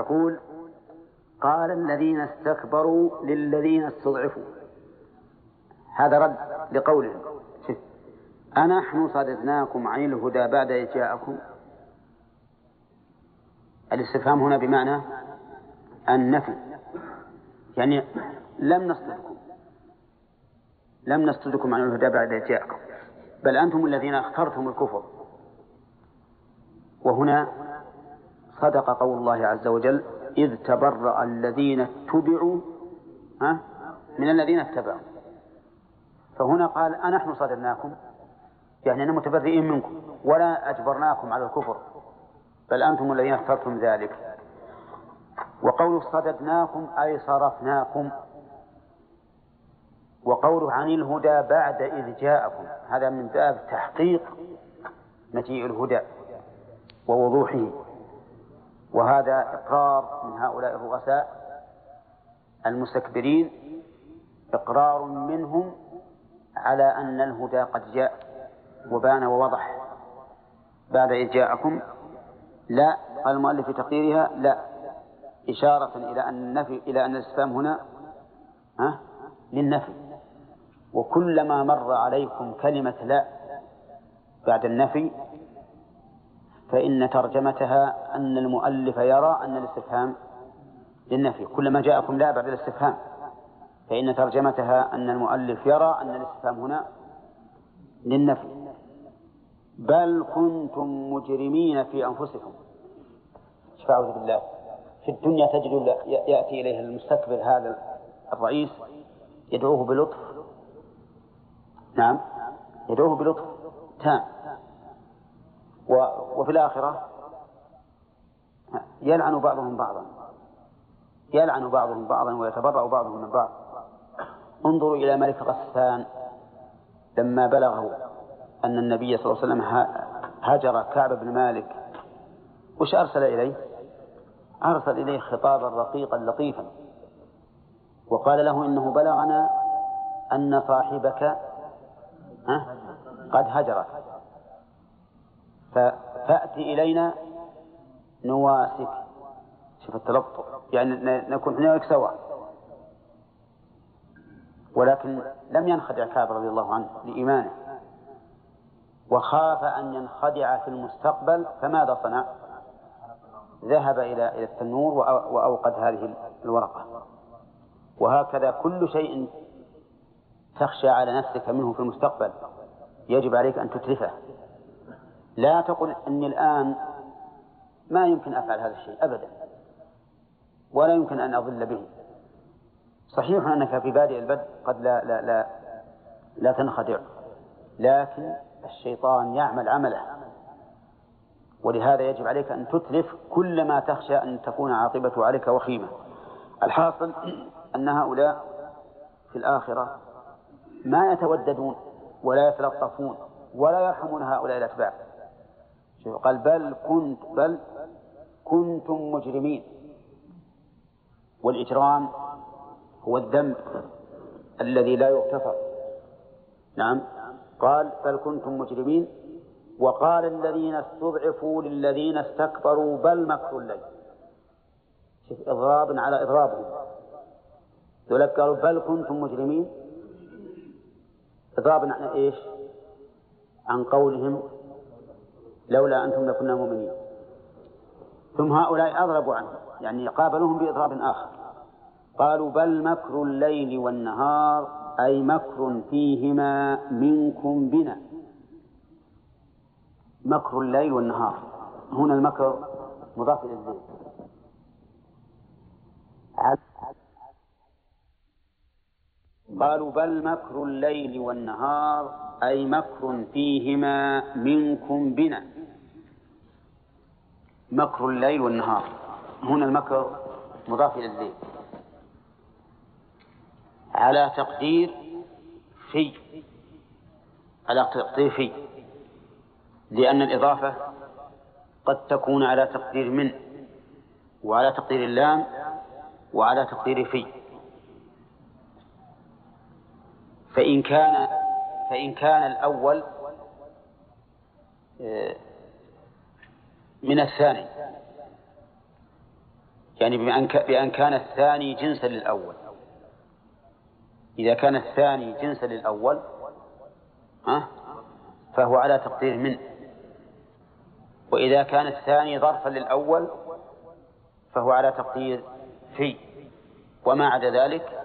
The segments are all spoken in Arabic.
يقول قال الذين استكبروا للذين استضعفوا. هذا رد لقولهم أنحن صددناكم عن الهدى بعد إذ جاءكم. الاستفهام هنا بمعنى النفي. يعني لم نصددكم. لم نصددكم عن الهدى بعد إذ جاءكم. بل أنتم الذين اخترتم الكفر. وهنا صدق قول الله عز وجل إذ تبرأ الذين اتبعوا من الذين اتبعوا. فهنا قال أنحن صددناكم يعني أننا متبرئين منكم ولا أجبرناكم على الكفر بل أنتم الذين اخترتم ذلك. وقول صددناكم أي صرفناكم وقوله عن الهدى بعد إذ جاءكم هذا من باب تحقيق مجيء الهدى ووضوحه. وهذا إقرار من هؤلاء الرؤساء المستكبرين إقرار منهم على أن الهدى قد جاء وبان ووضح بعد إذ جاءكم. لا قال المؤلف في تقديرها لا إشارة إلى أن النفي إلى أن الاستفهام هنا ها للنفي. وكلما مر عليكم كلمة لا بعد النفي فإن ترجمتها أن المؤلف يرى أن الاستفهام للنفي كلما جاءكم لا بعد الاستفهام. فإن ترجمتها أن المؤلف يرى أن الاستفهام هنا للنفي. بل كنتم مجرمين في أنفسكم. أعوذ بالله؟ في الدنيا تجد يأتي إليه المستكبر هذا الرئيس يدعوه بلطف. نعم يدعوه بلطف تام. وفي الآخرة يلعن بعضهم بعضا. يلعن بعضهم بعضا ويتبرأ بعضهم من بعض. انظروا إلى ملك غسان لما بلغه أن النبي صلى الله عليه وسلم هاجر كعب بن مالك. وش أرسل إليه؟ أرسل إليه خطابا رقيقا لطيفا. وقال له إنه بلغنا أن صاحبك قد هجرك. فأتي إلينا نواسك. شوف التلطف. يعني نكون هناك سواء ولكن لم ينخدع كعب رضي الله عنه لإيمانه. وخاف أن ينخدع في المستقبل فماذا صنع؟ ذهب إلى إلى التنور وأوقد هذه الورقة. وهكذا كل شيء تخشى على نفسك منه في المستقبل. يجب عليك أن تتلفه لا تقل أني الآن ما يمكن أفعل هذا الشيء أبدا ولا يمكن أن أضل به. صحيح أنك في بادئ البدء قد لا لا لا لا تنخدع لكن الشيطان يعمل عمله. ولهذا يجب عليك أن تتلف كل ما تخشى أن تكون عاقبته عليك وخيمة. الحاصل أن هؤلاء في الآخرة ما يتوددون ولا يتلطفون ولا يرحمون هؤلاء الأتباع. قال بل كنت بل كنتم مجرمين. والإجرام هو الذنب الذي لا يغتفر. نعم. قال بل كنتم مجرمين. وقال الذين استضعفوا للذين استكبروا بل مكر الليل. شوف إضراب على إضرابهم يقول قالوا بل كنتم مجرمين. إضراب عن إيش؟ عن قولهم لولا أنتم لكنا مؤمنين. ثم هؤلاء أضربوا عنه يعني قابلوهم بإضراب آخر. قالوا بل مكر الليل والنهار أي مكر فيهما منكم بنا. مكر الليل والنهار. هنا المكر مضاف إلى الليل قالوا بل مكر الليل والنهار أي مكر فيهما منكم بنا. مكر الليل والنهار. هنا المكر مضاف إلى الليل. على تقدير في على تقدير في. لأن الإضافة قد تكون على تقدير من وعلى تقدير اللام وعلى تقدير في. فإن كان فإن كان الأول آه، من الثاني. يعني بأن بأن كان الثاني جنسا للأول. إذا كان الثاني جنسا للأول ها فهو على تقدير من. وإذا كان الثاني ظرفا للأول فهو على تقدير في. وما عدا ذلك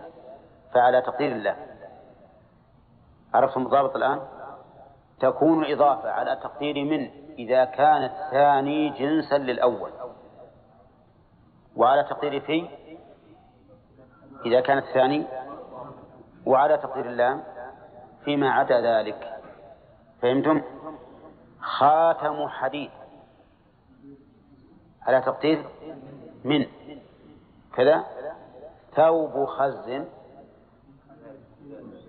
فعلى تقدير الله عرفتم الضابط الآن؟ تكون الإضافة على تقدير من. إذا كان الثاني جنسا للأول. وعلى تقدير في؟ إذا كان الثاني. وعلى تقدير اللام؟ فيما عدا ذلك. فهمتم؟ خاتم حديث على تقدير من. كذا؟ ثوب خز.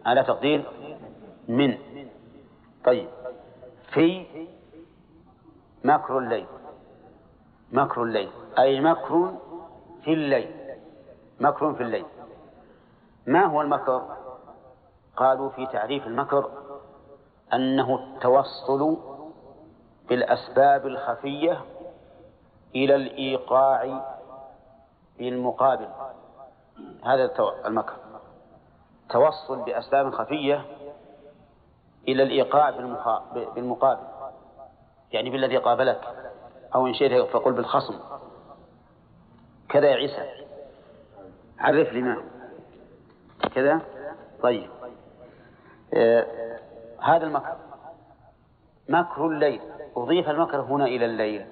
على تقدير من. طيب. في مكر الليل. مكر الليل. أي مكر في الليل. مكر في الليل. ما هو المكر؟ قالوا في تعريف المكر أنه التوصل بالأسباب الخفية إلى الإيقاع بالمقابل. هذا المكر. توصل بأسباب خفية إلى الإيقاع بالمقابل. يعني بالذي قابلك أو إن شئت فقل بالخصم. كذا يا عيسى. عرف لي ما. كذا؟ طيب. آه هذا المكر. مكر الليل. أضيف المكر هنا إلى الليل.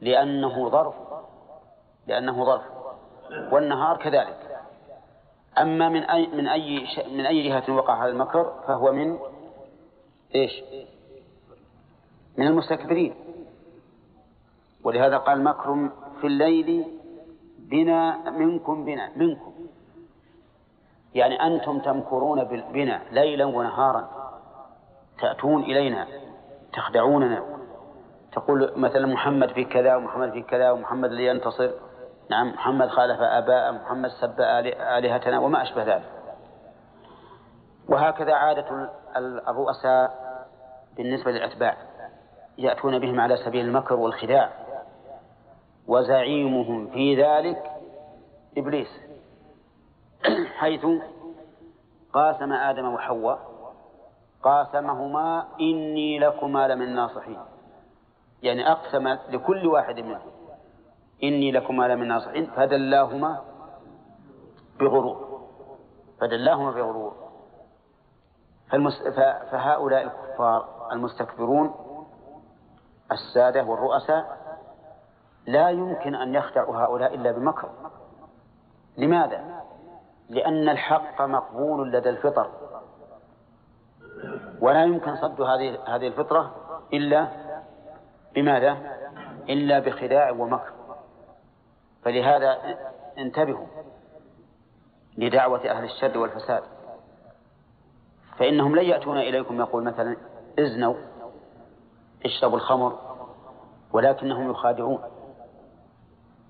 لأنه ظرف. لأنه ظرف. والنهار كذلك. أما من أي من أي من أي جهة وقع هذا المكر فهو من إيش؟ من المستكبرين. ولهذا قال مكر في الليل بنا منكم بنا منكم. يعني أنتم تمكرون بنا ليلا ونهارا. تأتون إلينا تخدعوننا. تقول مثلا محمد في كذا ومحمد في كذا ومحمد لينتصر. نعم محمد خالف آباء محمد سب آلهتنا وما أشبه ذلك. وهكذا عادة الرؤساء بالنسبة للأتباع. يأتون بهم على سبيل المكر والخداع. وزعيمهم في ذلك إبليس. حيث قاسم آدم وحواء قاسمهما إني لكما لمن الناصحين. يعني أقسم لكل واحد منهم إني لكما لمن الناصحين فدلاهما بغرور. فدلاهما بغرور. فهؤلاء الكفار المستكبرون السادة والرؤساء لا يمكن أن يخدعوا هؤلاء إلا بمكر. لماذا؟ لأن الحق مقبول لدى الفطر. ولا يمكن صد هذه هذه الفطرة إلا بماذا؟ إلا بخداع ومكر. فلهذا انتبهوا لدعوة أهل الشر والفساد. فإنهم لن يأتون إليكم يقول مثلا ازنوا. اشربوا الخمر ولكنهم يخادعون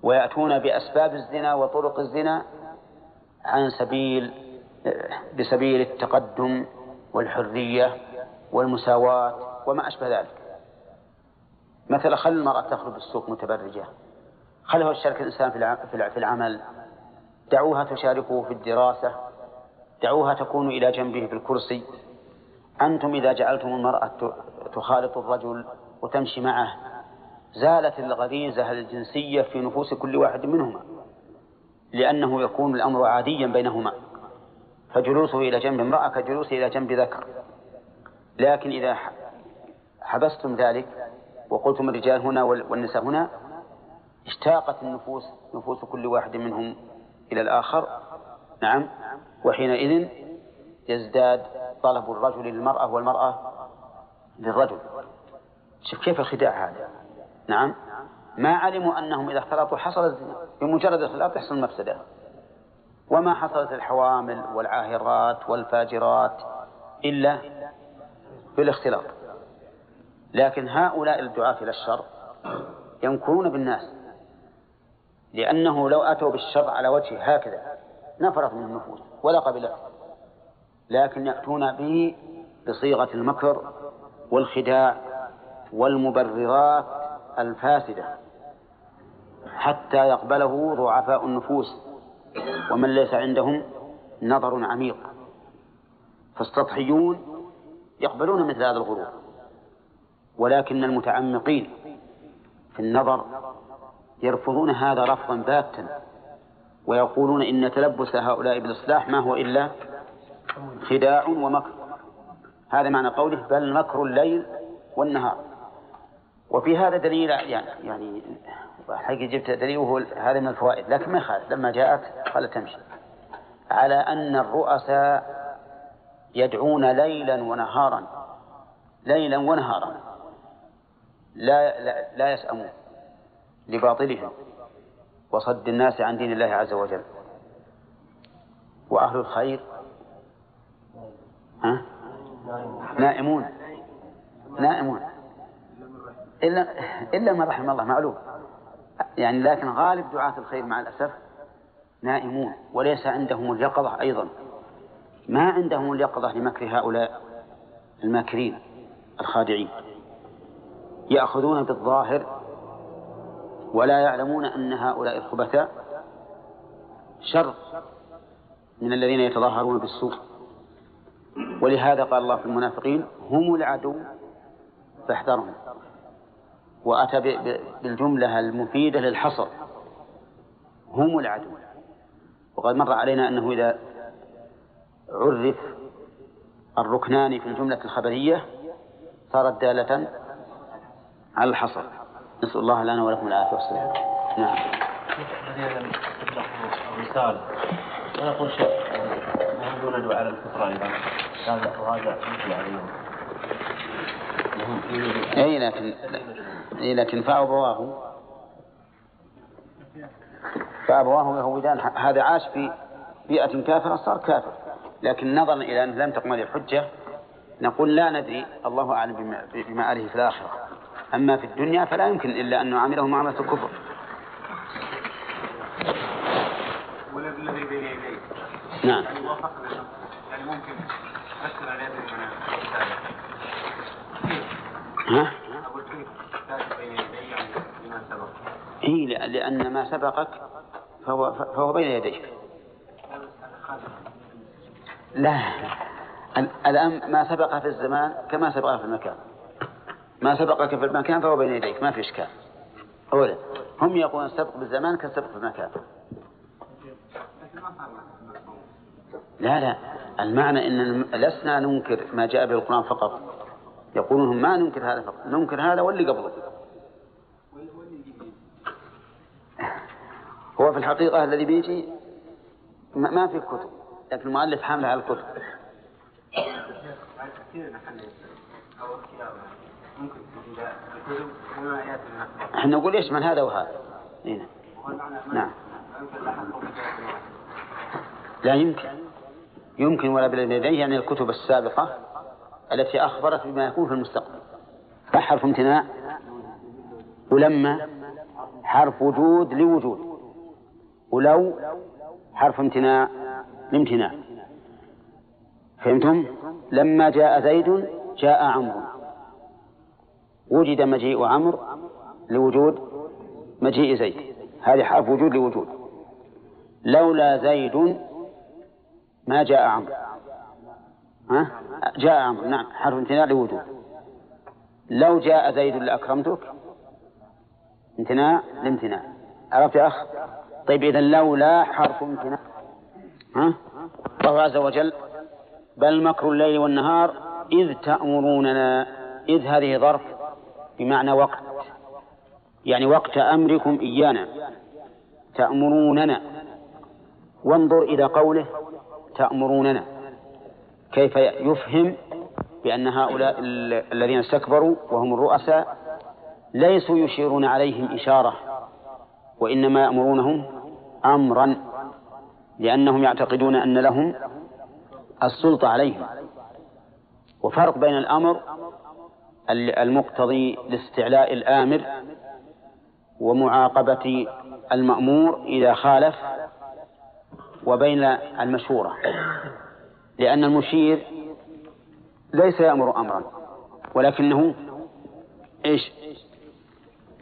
ويأتون بأسباب الزنا وطرق الزنا عن سبيل بسبيل التقدم والحرية والمساواة وما أشبه ذلك. مثلا خل المرأة تخرج بالسوق متبرجة. خلها يشارك الإنسان في العمل. دعوها تشاركه في الدراسة. دعوها تكون إلى جنبه في الكرسي. أنتم إذا جعلتم المرأة تخالط الرجل وتمشي معه. زالت الغريزة الجنسية في نفوس كل واحد منهما لأنه يكون الأمر عاديا بينهما. فجلوسه إلى جنب امرأة كجلوسه إلى جنب ذكر. لكن إذا حبستم ذلك وقلتم الرجال هنا والنساء هنا اشتاقت النفوس نفوس كل واحد منهم إلى الآخر. نعم. وحينئذ يزداد طلب الرجل للمرأة والمرأة للرجل. شوف كيف الخداع هذا. نعم. ما علموا أنهم إذا اختلطوا حصل الزنا بمجرد الاختلاط يحصل المفسدة وما حصلت الحوامل والعاهرات والفاجرات إلا بالاختلاط. لكن هؤلاء الدعاة إلى الشر ينكرون بالناس لأنه لو أتوا بالشر على وجهه هكذا نفرت من النفوس ولا قبلت لكن يأتون به بصيغة المكر والخداع والمبررات الفاسدة حتى يقبله ضعفاء النفوس ومن ليس عندهم نظر عميق. فالسطحيون يقبلون مثل هذا الغرور. ولكن المتعمقين في النظر يرفضون هذا رفضا باتا ويقولون إن تلبس هؤلاء بالإصلاح ما هو إلا خداع ومكر. هذا معنى قوله بل مكر الليل والنهار. وفي هذا دليل يعني يعني حقيقة جبت دليل وهو هذا من الفوائد لكن ما يخالف. لما جاءت قال تمشي. على أن الرؤساء يدعون ليلا ونهارا ليلا ونهارا لا لا, لا يسأمون لباطلهم وصد الناس عن دين الله عز وجل. وأهل الخير ها؟ نائمون. نائمون. إلا إلا من رحم الله معلوم. يعني لكن غالب دعاة الخير مع الأسف نائمون وليس عندهم اليقظة أيضا. ما عندهم اليقظة لمكر هؤلاء الماكرين الخادعين. يأخذون بالظاهر ولا يعلمون أن هؤلاء الخبثاء شر من الذين يتظاهرون بالسوء. ولهذا قال الله في المنافقين هم العدو فاحذرهم. وأتى بالجملة المفيدة للحصر. هم العدو وقد مر علينا أنه إذا عرف الركنان في الجملة الخبرية صارت دالة على الحصر. نسأل الله لنا ولكم العافية والسلام. نعم. رسالة ونقول هم ولدوا على الفطرة أيضا هذا وهذا مثل عليهم. اي لكن اي لكن فابواه فأبواه يهودان. هذا عاش في بيئة كافرة صار كافر. لكن نظرا إلى أن لم تقمل الحجة. نقول لا ندري. الله أعلم بما, بما آله في الآخرة. أما في الدنيا فلا يمكن إلا أن نعامله معاملة الكفر والذي بين يديه نعم. يعني ممكن ها؟ أقول كيف بين يعني لما سبق إيه لأن ما سبقك فهو, فهو بين يديك. لا. الآن ما سبق في الزمان كما سبق في المكان. ما سبقك في المكان فهو بين يديك ما في إشكال. أولا هم يقولون السبق بالزمان كالسبق في المكان. لا لا. المعنى إن لسنا ننكر ما جاء به القرآن فقط. يقولون ما ننكر هذا فقط. ننكر هذا واللي قبله. هو في الحقيقة الذي بيجي ما في كتب لكن المؤلف حامل على الكتب. إحنا نقول يشمل هذا وهذا. هنا. نعم. لا يمكن. يمكن ولا بين يديه يعني الكتب السابقة التي أخبرت بما يكون في المستقبل. فحرف امتناع؟ ولما حرف وجود لوجود. ولو حرف امتناع لامتناع. فهمتم؟ لما جاء زيد جاء عمرو. وجد مجيء عمرو لوجود مجيء زيد. هذه حرف وجود لوجود. لولا زيد ما جاء عمرو. ها؟ جاء عمرو. نعم. حرف امتناع لوجود. لو جاء زيد لأكرمتك. امتناع لامتناع. عرفت يا أخ؟ طيب إذا لولا حرف امتناع. ها؟ الله عز وجل. بل مكر الليل والنهار إذ تأمروننا. إذ هذه ظرف بمعنى وقت. يعني وقت أمركم إيانا. تأمروننا. وانظر إلى قوله تأمروننا. كيف يفهم بأن هؤلاء الذين استكبروا وهم الرؤساء ليسوا يشيرون عليهم إشارة وإنما يأمرونهم أمرا لأنهم يعتقدون أن لهم السلطة عليهم. وفرق بين الأمر المقتضي لاستعلاء الآمر ومعاقبة المأمور إذا خالف وبين المشورة لأن المشير ليس يأمر أمرا ولكنه إيش؟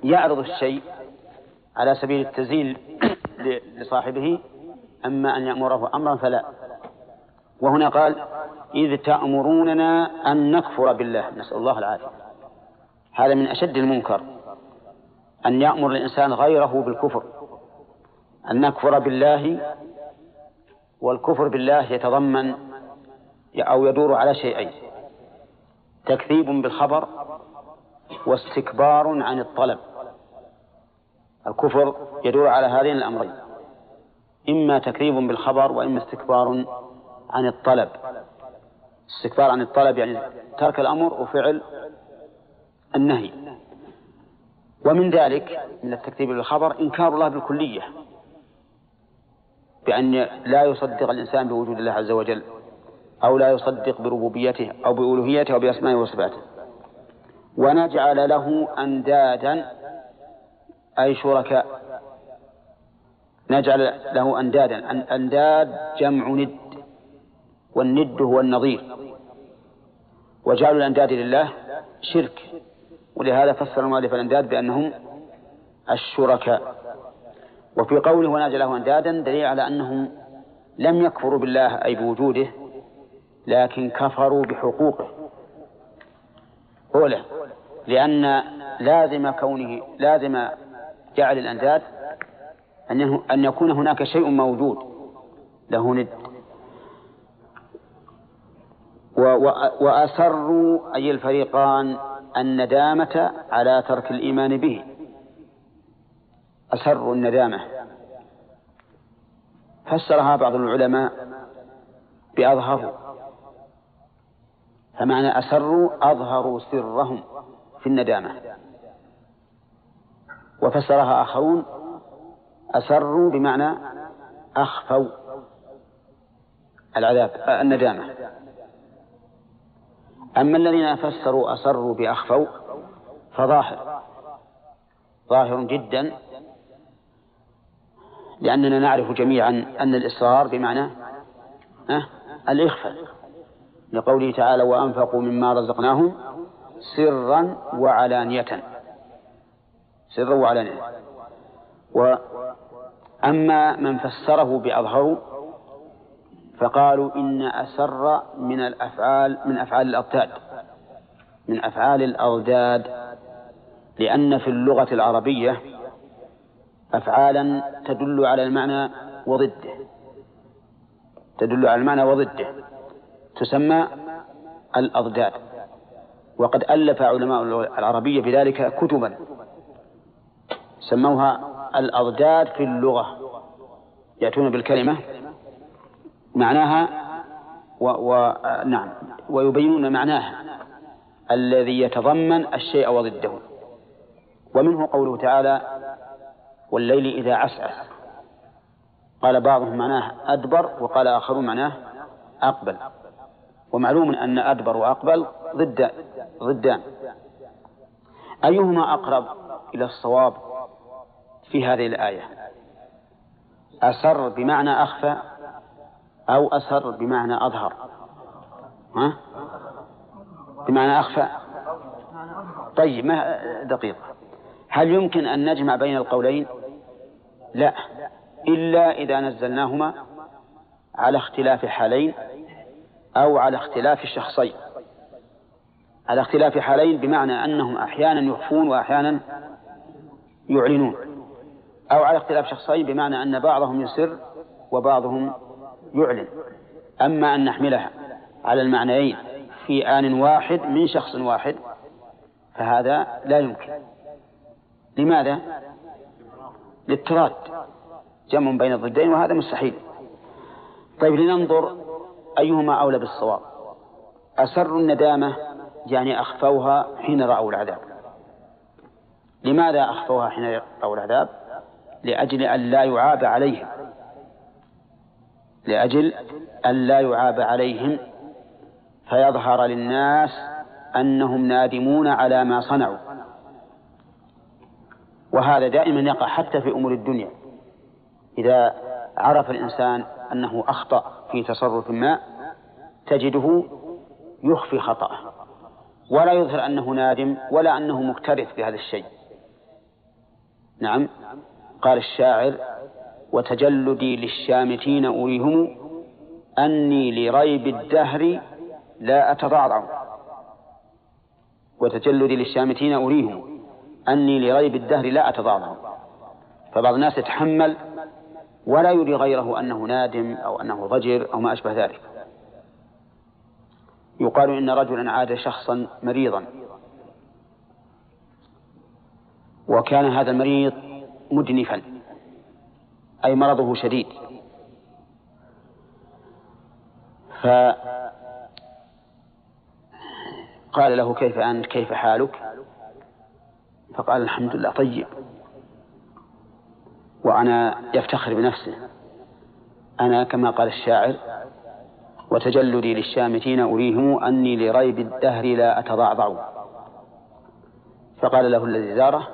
يعرض الشيء على سبيل التزيل لصاحبه أما أن يأمره أمرا فلا. وهنا قال إذ تأمروننا أن نكفر بالله نسأل الله العافية. هذا من أشد المنكر أن يأمر الإنسان غيره بالكفر أن نكفر بالله والكفر بالله يتضمن أو يدور على شيئين. تكذيب بالخبر واستكبار عن الطلب. الكفر يدور على هذين الأمرين. إما تكذيب بالخبر وإما استكبار عن الطلب. استكبار عن الطلب يعني ترك الأمر وفعل النهي. ومن ذلك من التكذيب بالخبر إنكار الله بالكلية. بأن لا يصدق الإنسان بوجود الله عز وجل أو لا يصدق بربوبيته أو بألوهيته أو بأسمائه وصفاته. ونجعل له أندادا أي شركاء. نجعل له أندادا أنداد جمع ند والند هو النظير. وجعل الأنداد لله شرك. ولهذا فسر المؤلف الأنداد بأنهم الشركاء. وفي قوله ونجعل له أندادا دليل على أنهم لم يكفروا بالله أي بوجوده لكن كفروا بحقوقه. أولى لأن لازم كونه لازم جعل الأنداد أن أن يكون هناك شيء موجود له ند. وأسروا أي الفريقان الندامة على ترك الإيمان به. أسروا الندامة. فسرها بعض العلماء بأظهروا فمعنى أسروا أظهروا سرهم في الندامة. وفسرها آخرون أسروا بمعنى أخفوا العذاب الندامة. أما الذين فسروا أسروا بأخفوا فظاهر. ظاهر جدا لأننا نعرف جميعا أن الإصرار بمعنى الإخفاء. لقوله تعالى وأنفقوا مما رزقناهم سرا وعلانية. سرا وعلانية. وأما من فسره بأظهروا فقالوا إن أسر من الأفعال من أفعال الأضداد. من أفعال الأضداد. لأن في اللغة العربية أفعالا تدل على المعنى وضده. تدل على المعنى وضده. تسمى الأضداد وقد ألف علماء العربية بذلك كتبا. سموها الأضداد في اللغة. يأتون بالكلمة معناها و... و... نعم ويبينون معناها الذي يتضمن الشيء وضده. ومنه قوله تعالى والليل إذا عسعس قال بعضهم معناه أدبر وقال آخرون معناه أقبل. ومعلوم أن أدبر وأقبل ضد ضدان. أيهما أقرب إلى الصواب في هذه الآية؟ أسر بمعنى أخفى أو أسر بمعنى أظهر؟ ها؟ بمعنى أخفى. طيب ما دقيقة. هل يمكن أن نجمع بين القولين؟ لا إلا إذا نزلناهما على اختلاف حالين أو على اختلاف شخصين. على اختلاف حالين بمعنى أنهم أحيانا يخفون وأحيانا يعلنون. أو على اختلاف شخصين بمعنى أن بعضهم يسر وبعضهم يعلن. أما أن نحملها على المعنيين في آن واحد من شخص واحد فهذا لا يمكن. لماذا؟ للتراد جمع بين الضدين وهذا مستحيل. طيب لننظر أيهما أولى بالصواب. أسروا الندامة يعني أخفوها حين رأوا العذاب. لماذا أخفوها حين رأوا العذاب؟ لأجل أن لا يعاب عليهم. لأجل أن لا يعاب عليهم. فيظهر للناس أنهم نادمون على ما صنعوا. وهذا دائما يقع حتى في أمور الدنيا. إذا عرف الإنسان أنه أخطأ في تصرف ما تجده يخفي خطأه. ولا يظهر أنه نادم ولا أنه مكترث بهذا الشيء. نعم. قال الشاعر وتجلدي للشامتين أريهم أني لريب الدهر لا أتضعضع وتجلدي للشامتين أريهم. أني لريب الدهر لا أتضعضع فبعض الناس يتحمل ولا يري غيره أنه نادم أو أنه ضجر أو ما أشبه ذلك. يقال إن رجلا عاد شخصا مريضا. وكان هذا المريض مدنفا أي مرضه شديد. فقال له كيف أنت؟ كيف حالك؟ فقال الحمد لله طيب. وأنا يفتخر بنفسه. أنا كما قال الشاعر وتجلدي للشامتين أريهم أني لريب الدهر لا أتضعضع. فقال له الذي زاره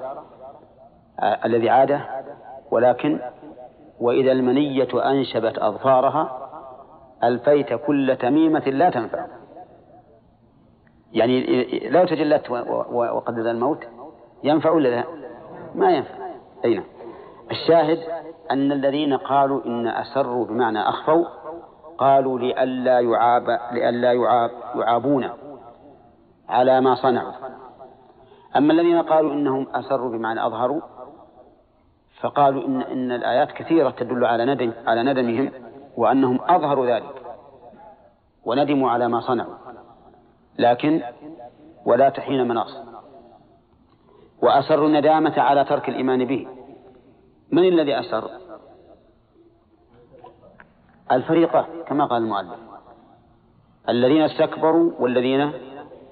الذي عاده ولكن وإذا المنية أنشبت أظفارها ألفيت كل تميمة لا تنفع. يعني لو تجلت وقد الموت ينفع ولا لا؟ ما ينفع. أي نعم. الشاهد أن الذين قالوا إن أسروا بمعنى أخفوا قالوا لئلا يعاب لئلا يعاب يعابون على ما صنعوا. أما الذين قالوا إنهم أسروا بمعنى أظهروا فقالوا إن إن الآيات كثيرة تدل على ندم على ندمهم وأنهم أظهروا ذلك وندموا على ما صنعوا. لكن ولا تحين مناص وأسروا الندامة على ترك الإيمان به. من الذي أسر؟ الفريقان كما قال المؤلف. الذين استكبروا والذين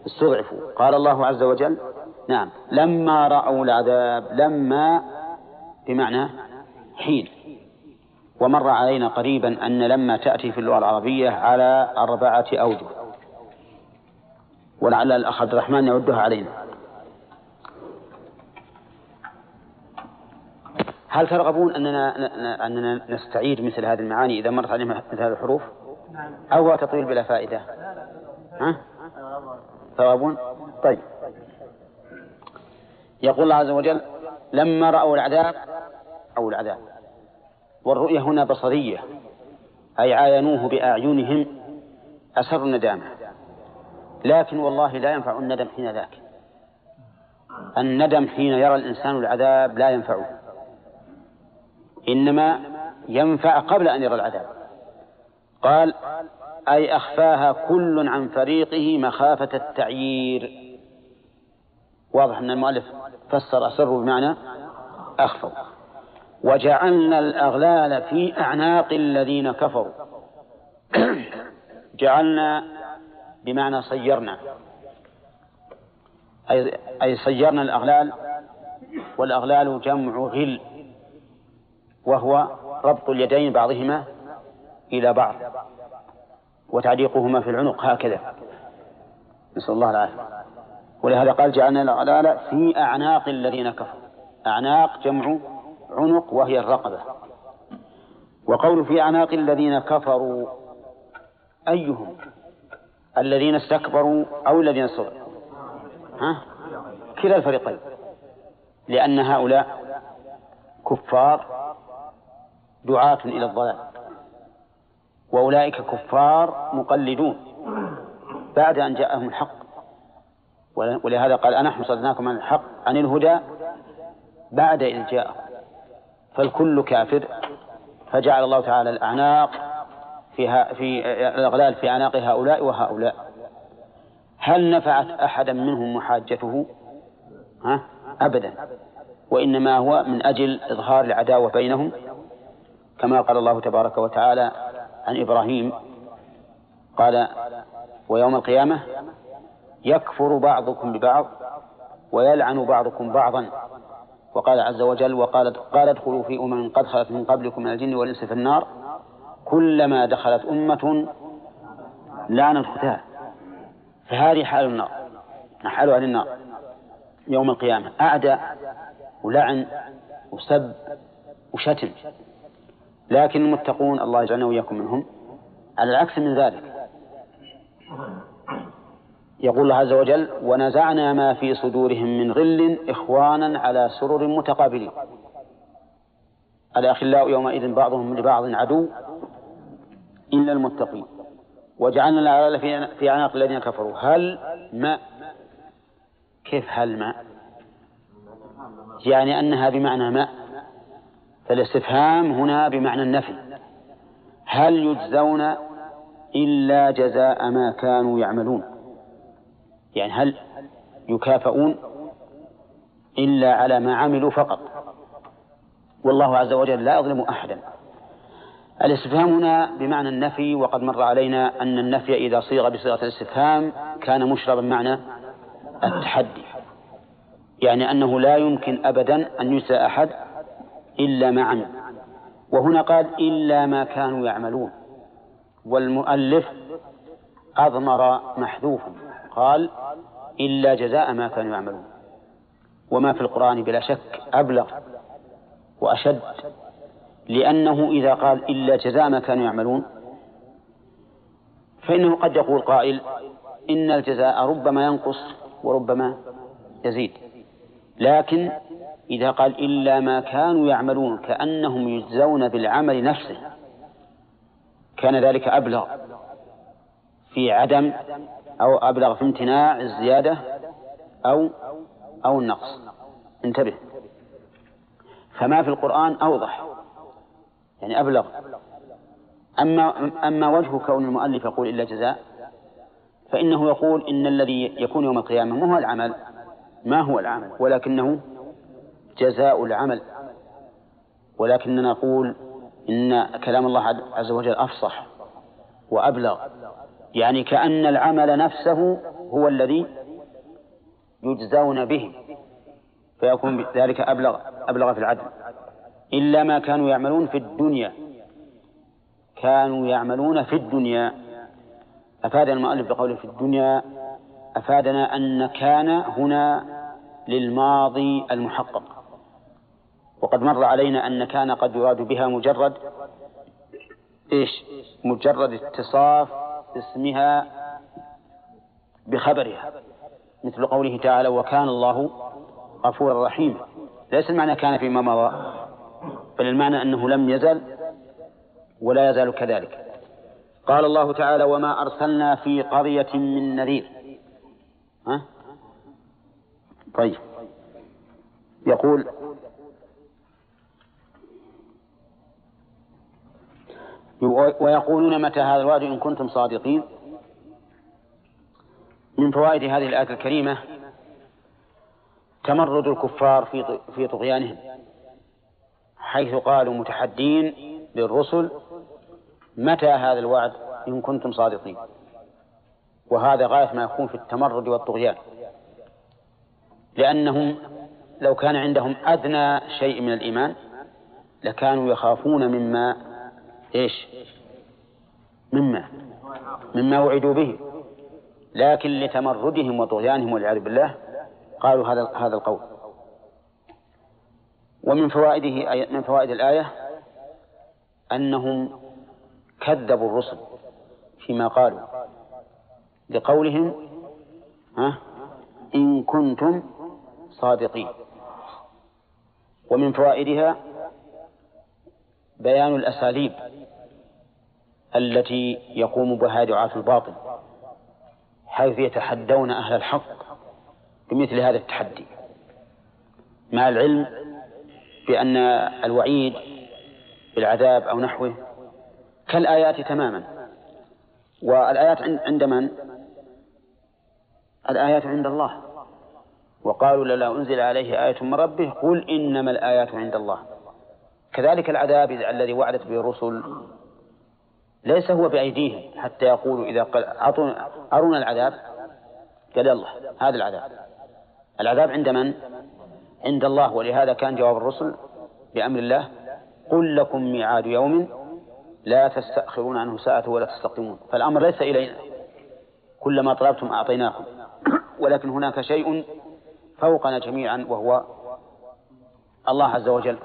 استضعفوا. قال الله عز وجل نعم لما رأوا العذاب لما بمعنى حين. ومر علينا قريبا أن لما تأتي في اللغة العربية على أربعة أوجه. ولعل الأخ عبد الرحمن يعدها علينا. هل ترغبون أننا أننا نستعيد مثل هذه المعاني إذا مرت علينا مثل هذه الحروف؟ أو هو تطويل بلا فائدة؟ ها؟ ترغبون؟ طيب يقول الله عز وجل لما رأوا العذاب أو العذاب والرؤية هنا بصرية أي عاينوه بأعينهم أسروا الندامة لكن والله لا ينفع الندم حين ذاك الندم حين يرى الإنسان العذاب لا ينفعه إنما ينفع قبل أن يرى العذاب. قال أي أخفاها كل عن فريقه مخافة التعيير. واضح أن المؤلف فسر أسروا بمعنى أخفوا. وجعلنا الأغلال في أعناق الذين كفروا. جعلنا بمعنى صيرنا. أي صيرنا الأغلال والأغلال جمع غل وهو ربط اليدين بعضهما إلى بعض وتعليقهما في العنق هكذا. نسأل الله العافية. ولهذا قال جعلنا الأغلال في أعناق الذين كفروا. أعناق جمع عنق وهي الرقبة. وقول في أعناق الذين كفروا أيهم؟ الذين استكبروا أو الذين استضعفوا ها؟ كلا الفريقين. لأن هؤلاء كفار دعاة إلى الضلال. وأولئك كفار مقلدون بعد أن جاءهم الحق. ولهذا قال أنحن صدناكم عن الحق عن الهدى بعد إذ جاءهم. فالكل كافر. فجعل الله تعالى الأعناق فيها في الأغلال في أعناق هؤلاء وهؤلاء. هل نفعت أحدا منهم محاجته؟ ها؟ أبدا. وإنما هو من أجل إظهار العداوة بينهم. كما قال الله تبارك وتعالى عن إبراهيم قال ويوم القيامة يكفر بعضكم ببعض ويلعن بعضكم بعضا. وقال عز وجل وقال قال ادخلوا في أمم قد خلت من قبلكم من الجن والإنس في النار كلما دخلت أمة لعنت أختها فهذه حال النار حال أهل النار. يوم القيامة أعدى ولعن وسب وشتم. لكن المتقون الله يجعلنا وإياكم منهم. على العكس من ذلك. يقول الله عز وجل ونزعنا ما في صدورهم من غل إخوانا على سرر متقابلين. الأخلاء يومئذ بعضهم لبعض عدو إلا المتقين. وجعلنا الأغلال في في أعناق الذين كفروا. هل ما كيف هل ما يعني أنها بمعنى ما فالاستفهام هنا بمعنى النفي. هل يجزون إلا جزاء ما كانوا يعملون؟ يعني هل يكافئون إلا على ما عملوا فقط؟ والله عز وجل لا يظلم أحدا. الاستفهام هنا بمعنى النفي وقد مر علينا أن النفي إذا صيغ بصيغة الاستفهام كان مشربا معنى التحدي. يعني أنه لا يمكن أبدا أن يجزى أحد إلا عمل. وهنا قال إلا ما كانوا يعملون. والمؤلف أضمر محذوف قال إلا جزاء ما كانوا يعملون. وما في القرآن بلا شك أبلغ وأشد. لأنه إذا قال إلا جزاء ما كانوا يعملون فإنه قد يقول قائل إن الجزاء ربما ينقص وربما يزيد. لكن إذا قال إلا ما كانوا يعملون كأنهم يجزون بالعمل نفسه كان ذلك أبلغ في عدم أو أبلغ في امتناع الزيادة أو أو النقص. انتبه. فما في القرآن أوضح يعني أبلغ. أما أما وجه كون المؤلف يقول إلا جزاء فإنه يقول إن الذي يكون يوم القيامة ما هو العمل ما هو العمل ولكنه جزاء العمل. ولكننا نقول إن كلام الله عز وجل أفصح وأبلغ. يعني كأن العمل نفسه هو الذي يجزون به فيكون ذلك أبلغ أبلغ في العدل. إلا ما كانوا يعملون في الدنيا. كانوا يعملون في الدنيا. أفادنا المؤلف بقوله في الدنيا أفادنا أن كان هنا للماضي المحقق. وقد مر علينا أن كان قد يراد بها مجرد إيش؟ مجرد اتصاف اسمها بخبرها مثل قوله تعالى وكان الله غفورا رحيما ليس المعنى كان فيما مضى بل المعنى أنه لم يزل ولا يزال كذلك. قال الله تعالى وما أرسلنا في قرية من نذير ها؟ طيب. يقول ويقولون متى هذا الوعد إن كنتم صادقين؟ من فوائد هذه الآية الكريمة تمرد الكفار في في طغيانهم حيث قالوا متحدين للرسل متى هذا الوعد إن كنتم صادقين؟ وهذا غاية ما يكون في التمرد والطغيان لأنهم لو كان عندهم أدنى شيء من الإيمان لكانوا يخافون مما إيش؟ مما؟ مما وعدوا به. لكن لتمردهم وطغيانهم والعياذ بالله قالوا هذا هذا القول. ومن فوائده من فوائد الآية أنهم كذبوا الرسل فيما قالوا لقولهم ها إن كنتم صادقين. ومن فوائدها بيان الأساليب التي يقوم بها دعاة الباطل حيث يتحدون أهل الحق بمثل هذا التحدي. مع العلم بأن الوعيد بالعذاب أو نحوه كالآيات تماما. والآيات عند من؟ الآيات عند الله. وقالوا لولا أنزل عليه آية من ربه قل إنما الآيات عند الله. كذلك العذاب الذي وعدت به الرسل ليس هو بأيديهم حتى يقولوا إذا قال أرونا العذاب؟ قال الله هذا العذاب. العذاب عند من؟ عند الله. ولهذا كان جواب الرسل بأمر الله قل لكم ميعاد يوم لا تستأخرون عنه ساعة ولا تستقدمون. فالأمر ليس إلينا. كلما طلبتم أعطيناكم. ولكن هناك شيء فوقنا جميعا وهو الله عز وجل.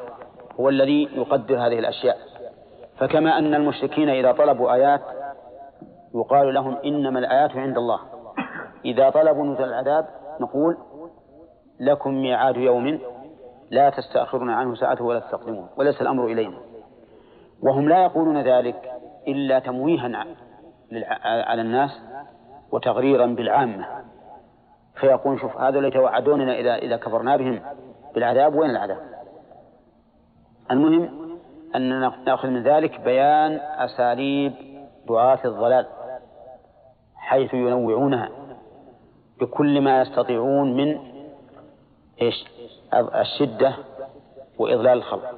هو الذي يقدر هذه الأشياء. فكما أن المشركين إذا طلبوا آيات يقال لهم إنما الآيات عند الله. إذا طلبوا نزل العذاب نقول لكم ميعاد يوم لا تستأخرون عنه ساعة ولا تستقدمون وليس الأمر إلينا. وهم لا يقولون ذلك إلا تمويها على الناس وتغريرا بالعامة. فيقول شوف هذول يتوعدوننا إذا إذا كفرنا بهم بالعذاب وين العذاب؟ المهم أن نأخذ من ذلك بيان أساليب دعاة الضلال حيث ينوعونها بكل ما يستطيعون من إيش؟ الشدة وإضلال الخلق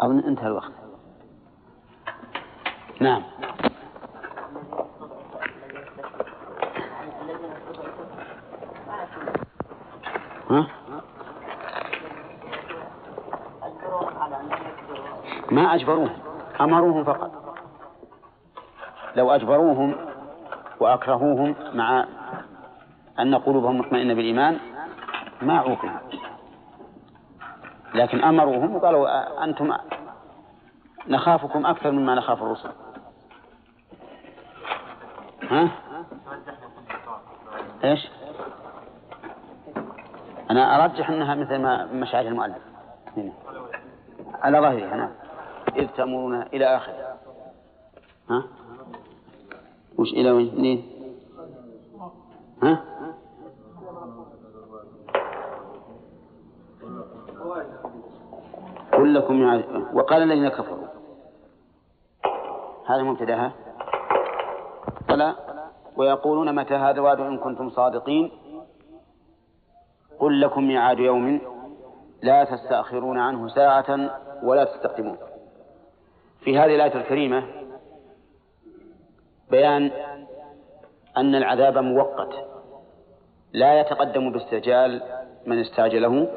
أظن انتهى الوقت نعم ها؟ ما أجبروهم أمروهم فقط. لو أجبروهم وأكرهوهم مع أن قلوبهم مطمئنة بالإيمان ما عوقبوا لكن أمروهم وقالوا أنتم نخافكم أكثر مما نخاف الرسل. ها؟ إيش؟ أنا أرجح أنها مثل ما مشاعر المؤلف. هنا. على ظهرها نعم إذ تأمرون إلى آخره ها؟ وش إلى وين؟ ها؟ كلكم يعرف. وقال الذين كفروا. هذا مبتدأها. فلا. ويقولون متى هذا الوعد إن كنتم صادقين؟ قل لكم ميعاد يوم لا تستأخرون عنه ساعة ولا تستقدمون. في هذه الآية الكريمة بيان أن العذاب مؤقت لا يتقدم باستعجال من استعجله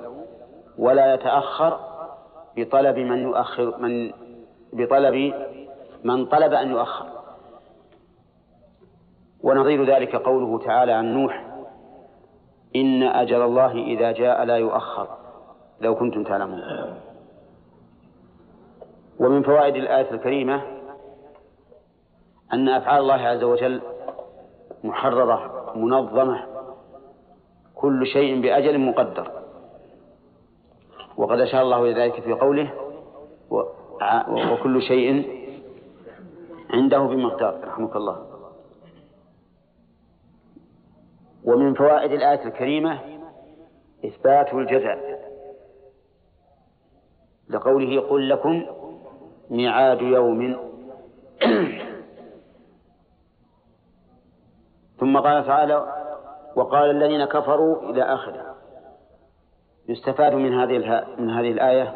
ولا يتأخر بطلب من يؤخر من بطلب من طلب أن يؤخر. ونظير ذلك قوله تعالى عن نوح إن أجل الله إذا جاء لا يؤخر. لو كنتم تعلمون. ومن فوائد الآية الكريمة أن أفعال الله عز وجل محررة منظمة كل شيء بأجل مقدر. وقد أشار الله إلى ذلك في قوله وكل شيء عنده بمقدار. رحمك الله. ومن فوائد الآية الكريمة إثبات الجزاء لقوله قل لكم ميعاد يوم. ثم قال تعالى وقال الذين كفروا إلى آخره. يستفاد من هذه من هذه الآية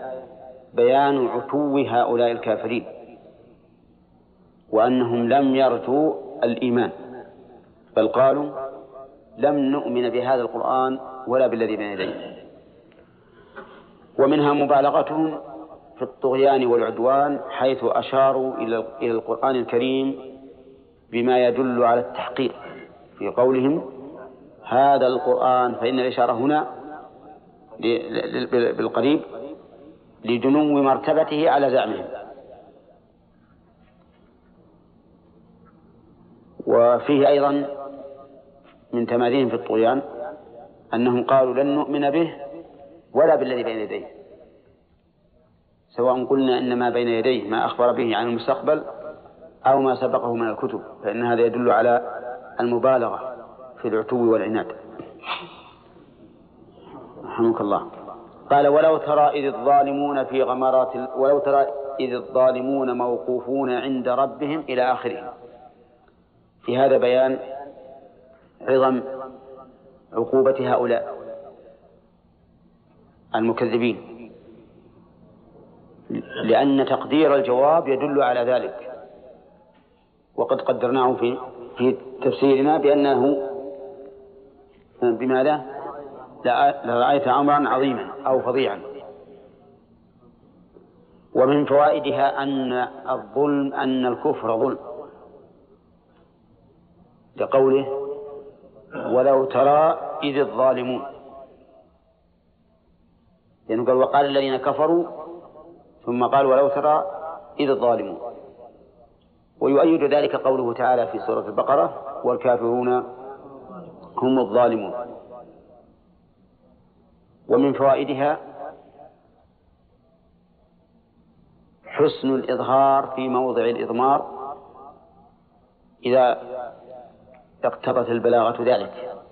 بيان عتو هؤلاء الكافرين وأنهم لم يرجوا الإيمان بل قالوا لم نؤمن بهذا القرآن ولا بالذي بين يديه. ومنها مبالغتهم في الطغيان والعدوان حيث أشاروا إلى القرآن الكريم بما يدل على التحقيق. في قولهم هذا القرآن فإن الإشارة هنا بالقريب لدنو مرتبته على زعمهم. وفيه أيضا من تمارين في الطغيان أنهم قالوا لن نؤمن به ولا بالذي بين يديه. سواء قلنا إن ما بين يديه ما أخبر به عن المستقبل أو ما سبقه من الكتب فإن هذا يدل على المبالغة في العتو والعناد. رحمك الله. قال ولو ترى إذ الظالمون في غمرات ولو ترى إذ الظالمون موقوفون عند ربهم إلى آخره في هذا بيان عظم عقوبة هؤلاء المكذبين. لأن تقدير الجواب يدل على ذلك. وقد قدرناه في في تفسيرنا بأنه بماذا؟ لرأيت أمرا عظيما أو فظيعا. ومن فوائدها أن الظلم أن الكفر ظلم. لقوله ولو ترى إذ الظالمون. لأنه قال وقال الذين كفروا ثم قال ولو ترى إذ الظالمون. ويؤيد ذلك قوله تعالى في سورة البقرة والكافرون هم الظالمون. ومن فوائدها حسن الإظهار في موضع الإضمار إذا اقتضت البلاغة ذلك.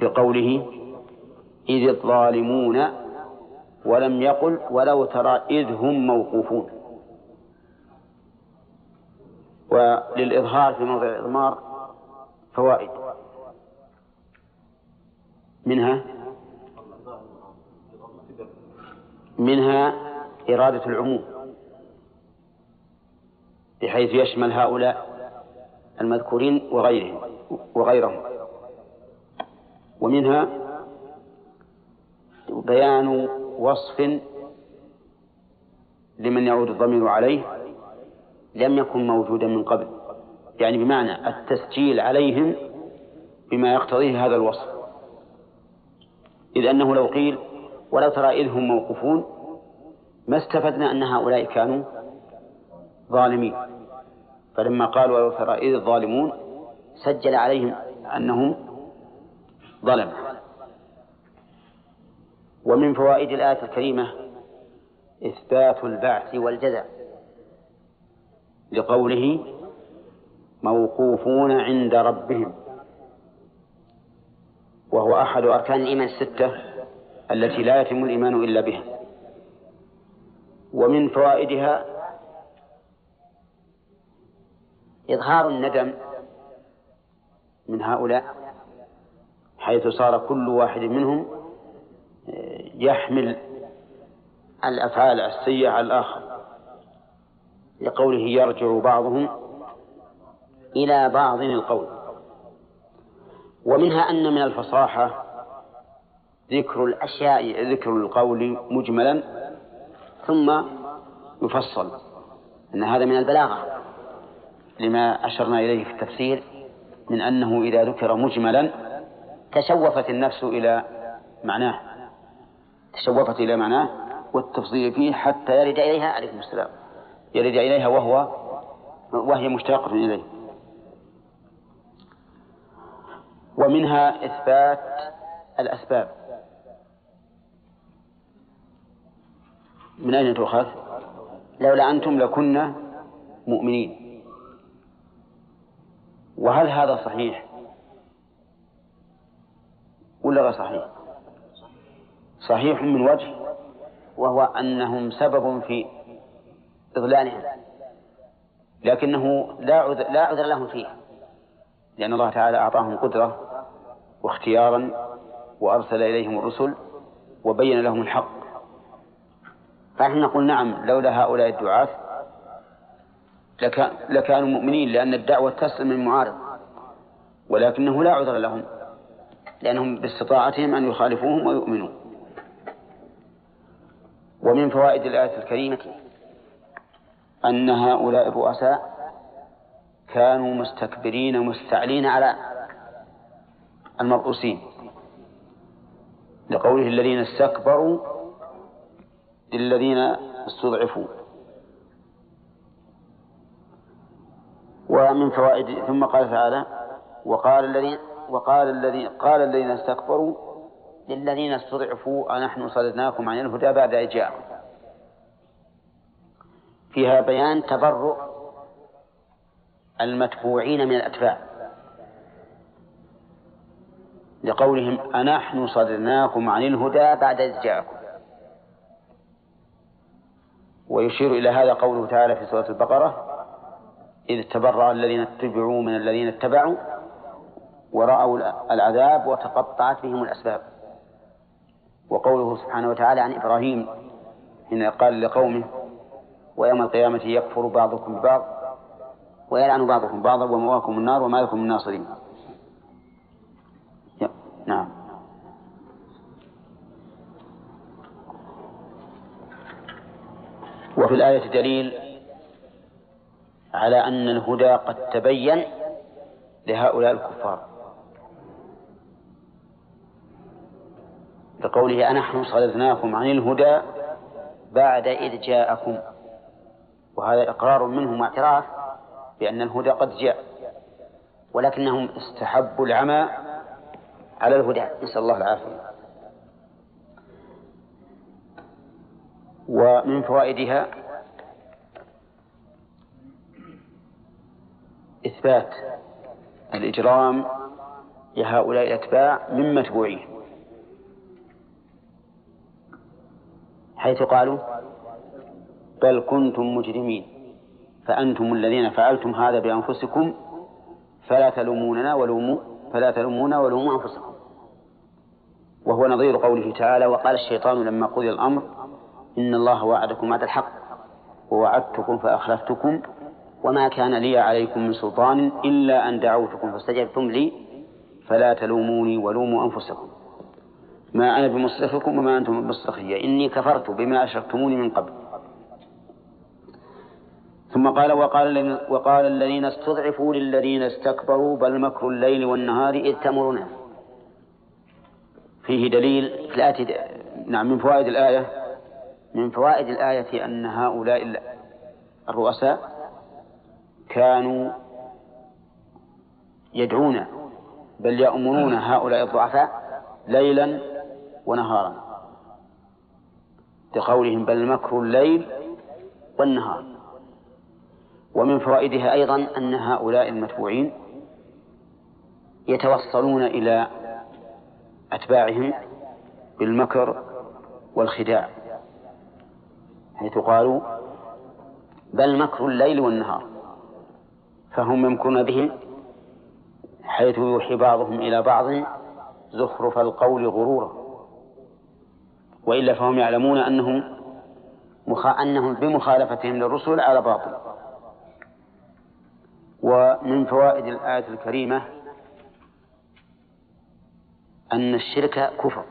بقوله إذ الظالمون ولم يقل ولو ترى إذ هم موقوفون. وللإظهار في موضع الإضمار فوائد. منها منها إرادة العموم بحيث يشمل هؤلاء المذكورين وغيرهم وغيرهم. ومنها بيان وصف لمن يعود الضمير عليه لم يكن موجودا من قبل. يعني بمعنى التسجيل عليهم بما يقتضيه هذا الوصف. إذ أنه لو قيل ولو ترى إذ هم موقوفون ما استفدنا أن هؤلاء كانوا ظالمين. فلما قال ولو ترى إذ الظالمون سجل عليهم أنهم ظلم ومن فوائد الآية الكريمة إثبات البعث والجزاء لقوله موقوفون عند ربهم وهو أحد أركان الإيمان الستة التي لا يتم الإيمان إلا بها. ومن فوائدها إظهار الندم من هؤلاء حيث صار كل واحد منهم يحمل الأفعال السيئة على الآخر. لقوله يرجع بعضهم إلى بعض القول. ومنها أن من الفصاحة ذكر الأشياء ذكر القول مجملا ثم يفصل. أن هذا من البلاغة. لما أشرنا إليه في التفسير من أنه إذا ذكر مجملا تشوفت النفس إلى معناه. تشوفت إلى معناه والتفصيل فيه حتى يرد إليها عليكم السلام. يرد إليها وهو وهي مشتاقة إليه. ومنها إثبات الأسباب. من أين تؤخذ؟ لولا أنتم لكنا مؤمنين. وهل هذا صحيح؟ ولا غير صحيح؟ صحيح من وجه؟ وهو أنهم سبب في إضلالهم. لكنه لا عذر, لا عذر لهم فيه. لأن الله تعالى أعطاهم قدرة واختيارا وأرسل إليهم الرسل وبين لهم الحق. فنحن نقول نعم لولا هؤلاء الدعاة لكانوا مؤمنين لأن الدعوة تسلم من معارض ولكنه لا عذر لهم لأنهم باستطاعتهم أن يخالفوهم ويؤمنوا. ومن فوائد الآية الكريمة أن هؤلاء الرؤساء كانوا مستكبرين مستعلين على المرؤوسين. لقوله الذين استكبروا للذين استضعفوا. ومن فوائد ثم قال تعالى وقال الذين وقال الذين قال الذين استكبروا للذين استضعفوا أنحن صددناكم عن الهدى بعد إذ جاءكم فيها بيان تبرؤ المتبوعين من الأتباع. لقولهم أنحن صددناكم عن الهدى بعد إذ جاءكم. ويشير إلى هذا قوله تعالى في سورة البقرة إذ تبرأ الذين اتبعوا من الذين اتبعوا ورأوا العذاب وتقطعت بهم الأسباب. وقوله سبحانه وتعالى عن إبراهيم حين قال لقومه ويوم القيامة يكفر بعضكم ببعض ويلعن بعضكم بعضا ومواكم النار وما لكم من ناصرين. نعم. وفي الآية دليل على أن الهدى قد تبين لهؤلاء الكفار. بقوله أنحن صددناكم عن الهدى بعد إذ جاءكم. وهذا إقرار منهم واعتراف بأن الهدى قد جاء ولكنهم استحبوا العمى على الهدى. نسأل الله العافية. ومن فوائدها إثبات الإجرام لهؤلاء الأتباع من متبوعيه حيث قالوا بل كنتم مجرمين. فأنتم الذين فعلتم هذا بأنفسكم فلا تلوموننا ولوموا فلا تلومونا ولوموا أنفسكم. وهو نظير قوله تعالى وقال الشيطان لما قضي الأمر إن الله وعدكم وعد الحق ووعدتكم فأخلفتكم وما كان لي عليكم من سلطان إلا أن دعوتكم فاستجبتم لي فلا تلوموني ولوموا أنفسكم. ما أنا بمصرخكم وما أنتم بمصرخي إني كفرت بما أشركتموني من قبل. ثم قال وقال وقال الذين استضعفوا للذين استكبروا بل مكر الليل والنهار إذ تمرنا فيه دليل في الآية نعم من فوائد الآية من فوائد الآية أن هؤلاء الرؤساء كانوا يدعون بل يأمرون هؤلاء الضعفاء ليلا ونهارا. لقولهم بل مكر الليل والنهار. ومن فوائدها أيضا أن هؤلاء المتبوعين يتوصلون إلى أتباعهم بالمكر والخداع حيث قالوا بل مكر الليل والنهار. فهم يمكرون بهم حيث يوحي بعضهم إلى بعض زخرف القول غرورا. وإلا فهم يعلمون أنهم مخ... أنهم بمخالفتهم للرسل على باطل. ومن فوائد الآية الكريمة أن الشرك كفر.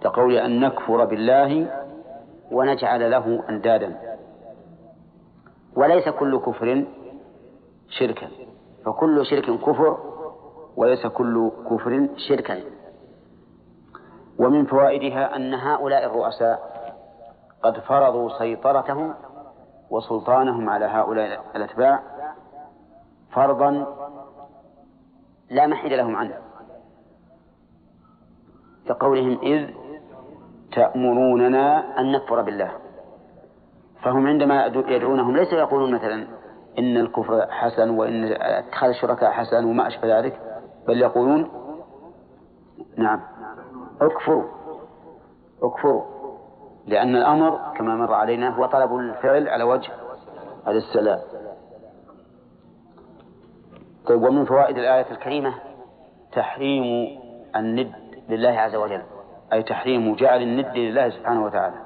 كقول أن نكفر بالله ونجعل له أندادا. وليس كل كفر شركا. فكل شرك كفر وليس كل كفر شركا. ومن فوائدها أن هؤلاء الرؤساء قد فرضوا سيطرتهم وسلطانهم على هؤلاء الأتباع فرضا لا محيد لهم عنه كقولهم إذ تأمروننا أن نكفر بالله. فهم عندما يدعونهم ليس يقولون مثلا إن الكفر حسن وإن اتخاذ الشركاء حسن وما أشبه ذلك بل يقولون نعم. اكفروا. اكفروا. لأن الأمر كما مر علينا هو طلب الفعل على وجه السلام. طيب ومن فوائد الآية الكريمة تحريم الند لله عز وجل أي تحريم جعل الند لله سبحانه وتعالى.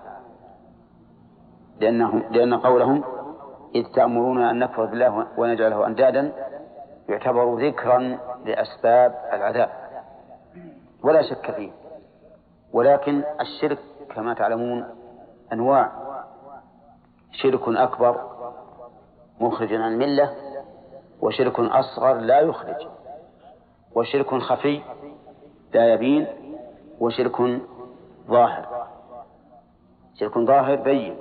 لأنهم لأن قولهم إذ تأمرون أن نكفر بالله ونجعله أندادا يعتبر ذكرا لأسباب العذاب. ولا شك فيه. ولكن الشرك كما تعلمون أنواع. شرك أكبر مخرج عن الملة وشرك أصغر لا يخرج وشرك خفي لا يبين وشرك ظاهر. شرك ظاهر بين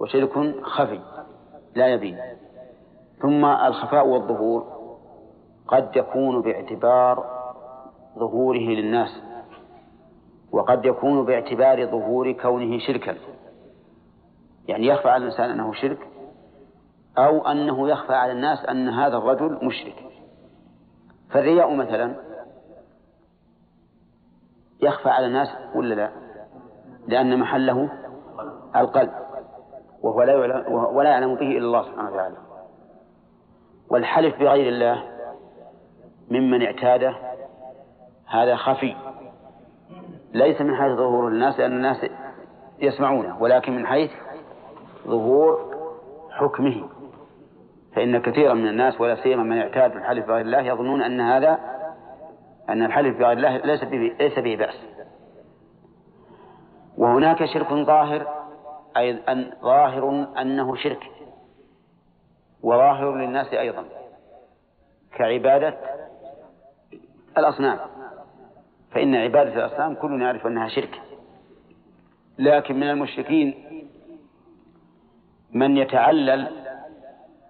وشرك خفي لا يبين. ثم الخفاء والظهور قد يكون باعتبار ظهوره للناس. وقد يكون باعتبار ظهور كونه شركا. يعني يخفى على الإنسان أنه شرك أو أنه يخفى على الناس أن هذا الرجل مشرك. فالرياء مثلا يخفى على الناس ولا لا؟ لأن محله القلب وهو لا يعلم ولا يعلم به إلا الله سبحانه وتعالى. والحلف بغير الله ممن اعتاده هذا خفي. ليس من حيث ظهور الناس لأن الناس يسمعونه ولكن من حيث ظهور حكمه. فإن كثيرا من الناس ولا سيما من اعتاد الحلف بغير الله يظنون أن هذا أن الحلف بغير الله ليس به ليس به بأس. وهناك شرك ظاهر أي أن ظاهر أنه شرك وظاهر للناس أيضا كعبادة الأصنام. فإن عبادة الأصنام كلنا يعرف أنها شرك. لكن من المشركين من يتعلل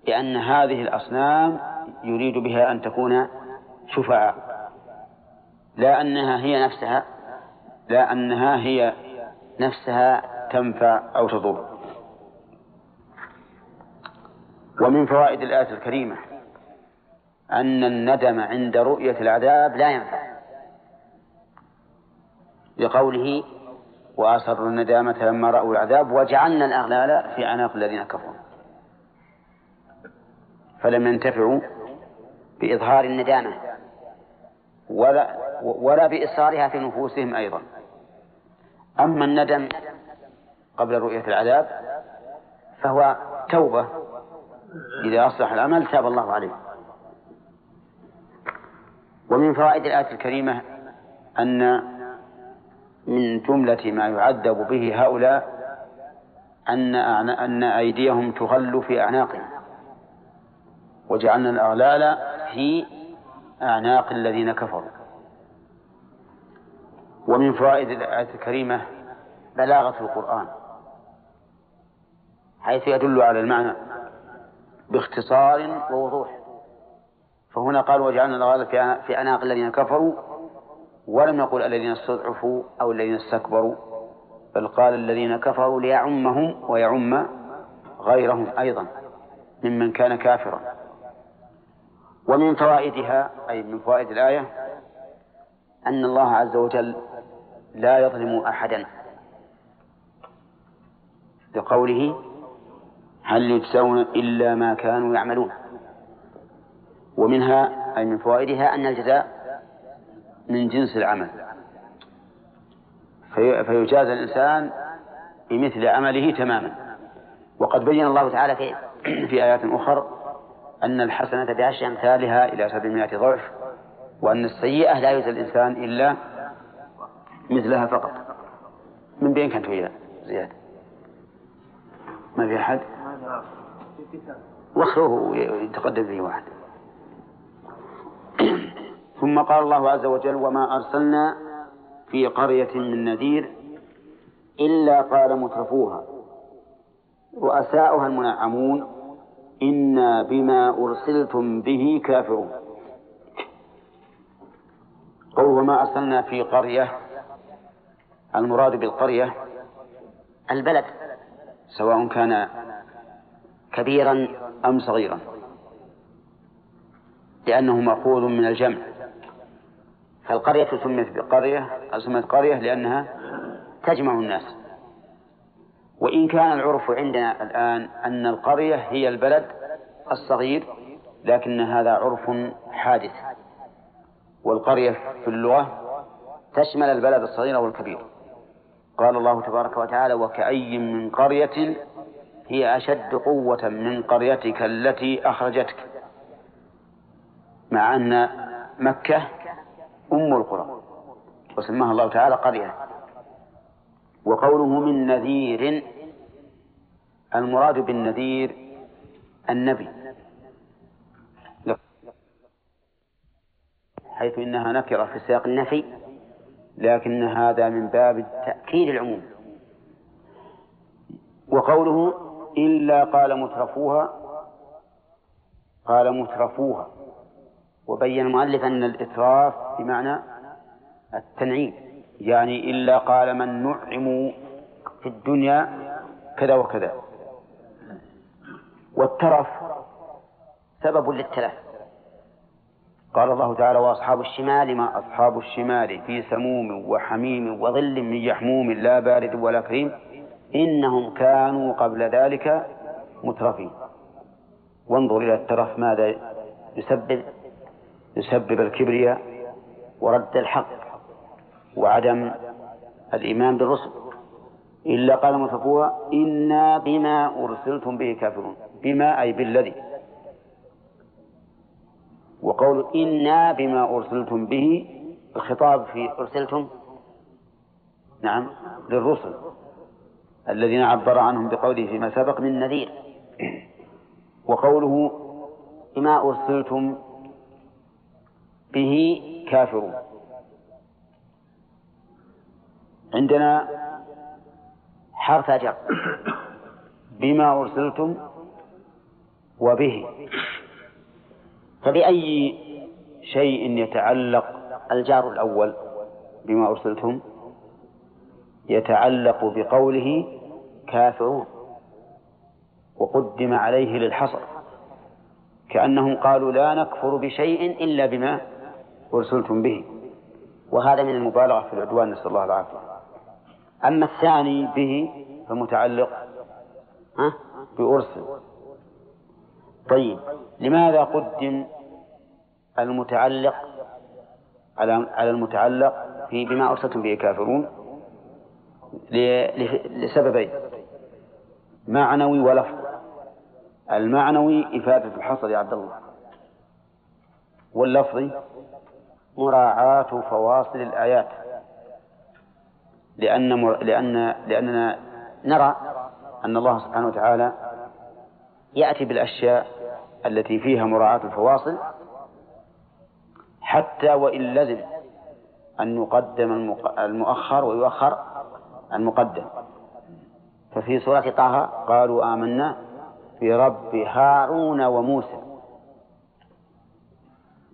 بأن هذه الأصنام يريد بها أن تكون شفعاء. لا أنها هي نفسها لا أنها هي نفسها تنفع أو تضر. ومن فوائد الآية الكريمة أن الندم عند رؤية العذاب لا ينفع. لقوله وأسروا الندامة لما رأوا العذاب وجعلنا الأغلال في أعناق الذين كفروا. فلم ينتفعوا بإظهار الندامة ولا ولا بإصرارها في نفوسهم أيضا. أما الندم قبل رؤية العذاب فهو توبة. إذا أصلح العمل تاب الله عليه. ومن فوائد الآية الكريمة أن من جملة ما يعذب به هؤلاء أن أن أيديهم تغل في أعناقهم. وجعلنا الأغلال في أعناق الذين كفروا. ومن فوائد الآية الكريمة بلاغة القرآن حيث يدل على المعنى باختصار ووضوح. فهنا قال وجعلنا الأغلال في أعناق الذين كفروا ولم يقل الذين استضعفوا أو الذين استكبروا بل قال الذين كفروا ليعمهم ويعم غيرهم أيضا ممن كان كافرا. ومن فوائدها أي من فوائد الآية أن الله عز وجل لا يظلم أحدا. لقوله هل يجزون إلا ما كانوا يعملون. ومنها أي من فوائدها أن الجزاء من جنس العمل. في فيجازى الإنسان بمثل عمله تماما. وقد بين الله تعالى في, في آيات أخرى أن الحسنة بعشر أمثالها إلى سبعمائة ضعف وأن السيئة لا يجزى الإنسان إلا مثلها فقط. من بين كانت ويا زياد ما في أحد؟ واخروه يتقدم به واحد. ثم قال الله عز وجل وما أرسلنا في قرية من نذير إلا قال مترفوها رؤساؤها المنعمون إنا بما أرسلتم به كافرون. قول وما أرسلنا في قرية المراد بالقرية البلد. سواء كان كبيرا أم صغيرا. لأنه مأخوذ من الجمع. فالقرية سميت بقرية سميت قرية لأنها تجمع الناس. وإن كان العرف عندنا الآن أن القرية هي البلد الصغير لكن هذا عرف حادث. والقرية في اللغة تشمل البلد الصغير والكبير. قال الله تبارك وتعالى وكأي من قرية هي أشد قوة من قريتك التي أخرجتك. مع أن مكة أم القرى وسماها الله تعالى قرية. وقوله من نذير المراد بالنذير النبي. حيث إنها نكرة في سياق النفي لكن هذا من باب تأكيد العموم. وقوله إلا قال مترفوها قال مترفوها. وبين المؤلف أن الإتراف بمعنى التنعيم يعني إلا قال من نعموا في الدنيا كذا وكذا. والترف سبب للتلف. قال الله تعالى وأصحاب الشمال ما أصحاب الشمال في سموم وحميم وظل من يحموم لا بارد ولا كريم إنهم كانوا قبل ذلك مترفين. وانظر إلى الترف ماذا يسبب. يسبب الكبرياء ورد الحق وعدم الإيمان بالرسل. إلا قال متفوها إنا بما أرسلتم به كافرون. بما أي بالذي. وقول إنا بما أرسلتم به الخطاب في أرسلتم نعم للرسل الذين عبر عنهم بقوله فيما سبق من نذير. وقوله بما أرسلتم به كافرون عندنا حرف أجر. بما أرسلتم وبه. فبأي شيء يتعلق الجار الأول بما أرسلتم يتعلق بقوله كافرون. وقدم عليه للحصر. كأنهم قالوا لا نكفر بشيء إلا بما أرسلتم به. وهذا من المبالغة في العدوان نسأل الله العافية. أما الثاني به فمتعلق ها؟ بأرسل. طيب لماذا قدم المتعلق على على المتعلق في بما أرسلتم به كافرون؟ لسببين. معنوي ولفظ. المعنوي إفادة الحصر يا عبد الله. واللفظي مراعاة فواصل الآيات. لأن مر... لأن لأننا نرى أن الله سبحانه وتعالى يأتي بالأشياء التي فيها مراعاة الفواصل حتى وإن لزم أن يقدم المؤخر ويؤخر المقدم. ففي سورة طه قالوا آمنا برب هارون وموسى.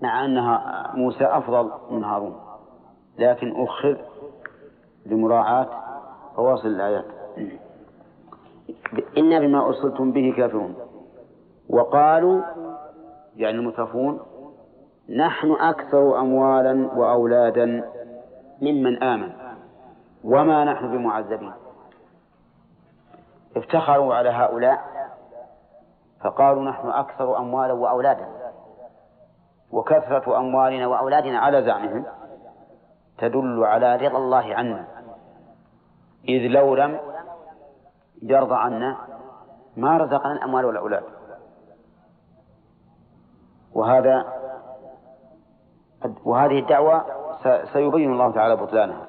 مع أنها موسى أفضل من هارون لكن أخذ لمراعاة فواصل الآيات. إن بما أرسلتم به كافرون. وقالوا يعني المترفون نحن أكثر أموالا وأولادا ممن آمن وما نحن بمعذبين. افتخروا على هؤلاء فقالوا نحن أكثر أموالا وأولادا. وكثرة أموالنا وأولادنا على زعمهم تدل على رضا الله عنا. إذ لو لم يرضى عنا ما رزقنا الأموال والأولاد. وهذا وهذه الدعوة سيبين الله تعالى بطلانها.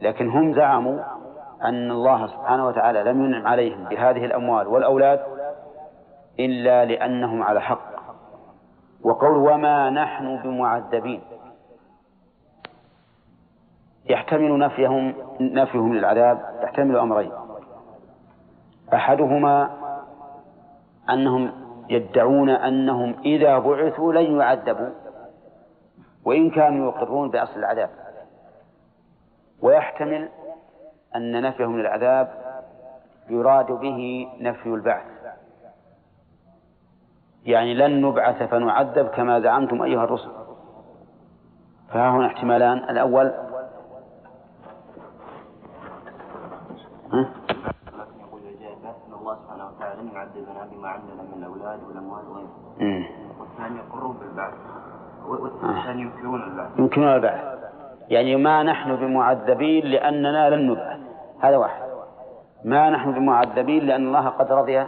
لكن هم زعموا أن الله سبحانه وتعالى لم ينعم عليهم بهذه الأموال والأولاد إلا لأنهم على حق. وقول وما نحن بمعذبين. يحتمل نفيهم نفيهم للعذاب يحتمل أمرين. أحدهما أنهم يدعون أنهم إذا بعثوا لن يعذبوا وإن كانوا يقرون بأصل العذاب. ويحتمل أن نفيهم للعذاب يراد به نفي البعث. يعني لن نبعث فنعذب كما زعمتم أيها الرسل. فها هنا احتمالان. الأول ها؟ الله سبحانه وتعالى لم يعذبنا بما عندنا من الأولاد والأموال وغيره والثاني يقرون بالبعث والثاني ينكرون البعث يمكنون البعث. يعني ما نحن بمعذبين لأننا لن نبعث. هذا واحد. ما نحن بمعذبين لأن الله قد رضي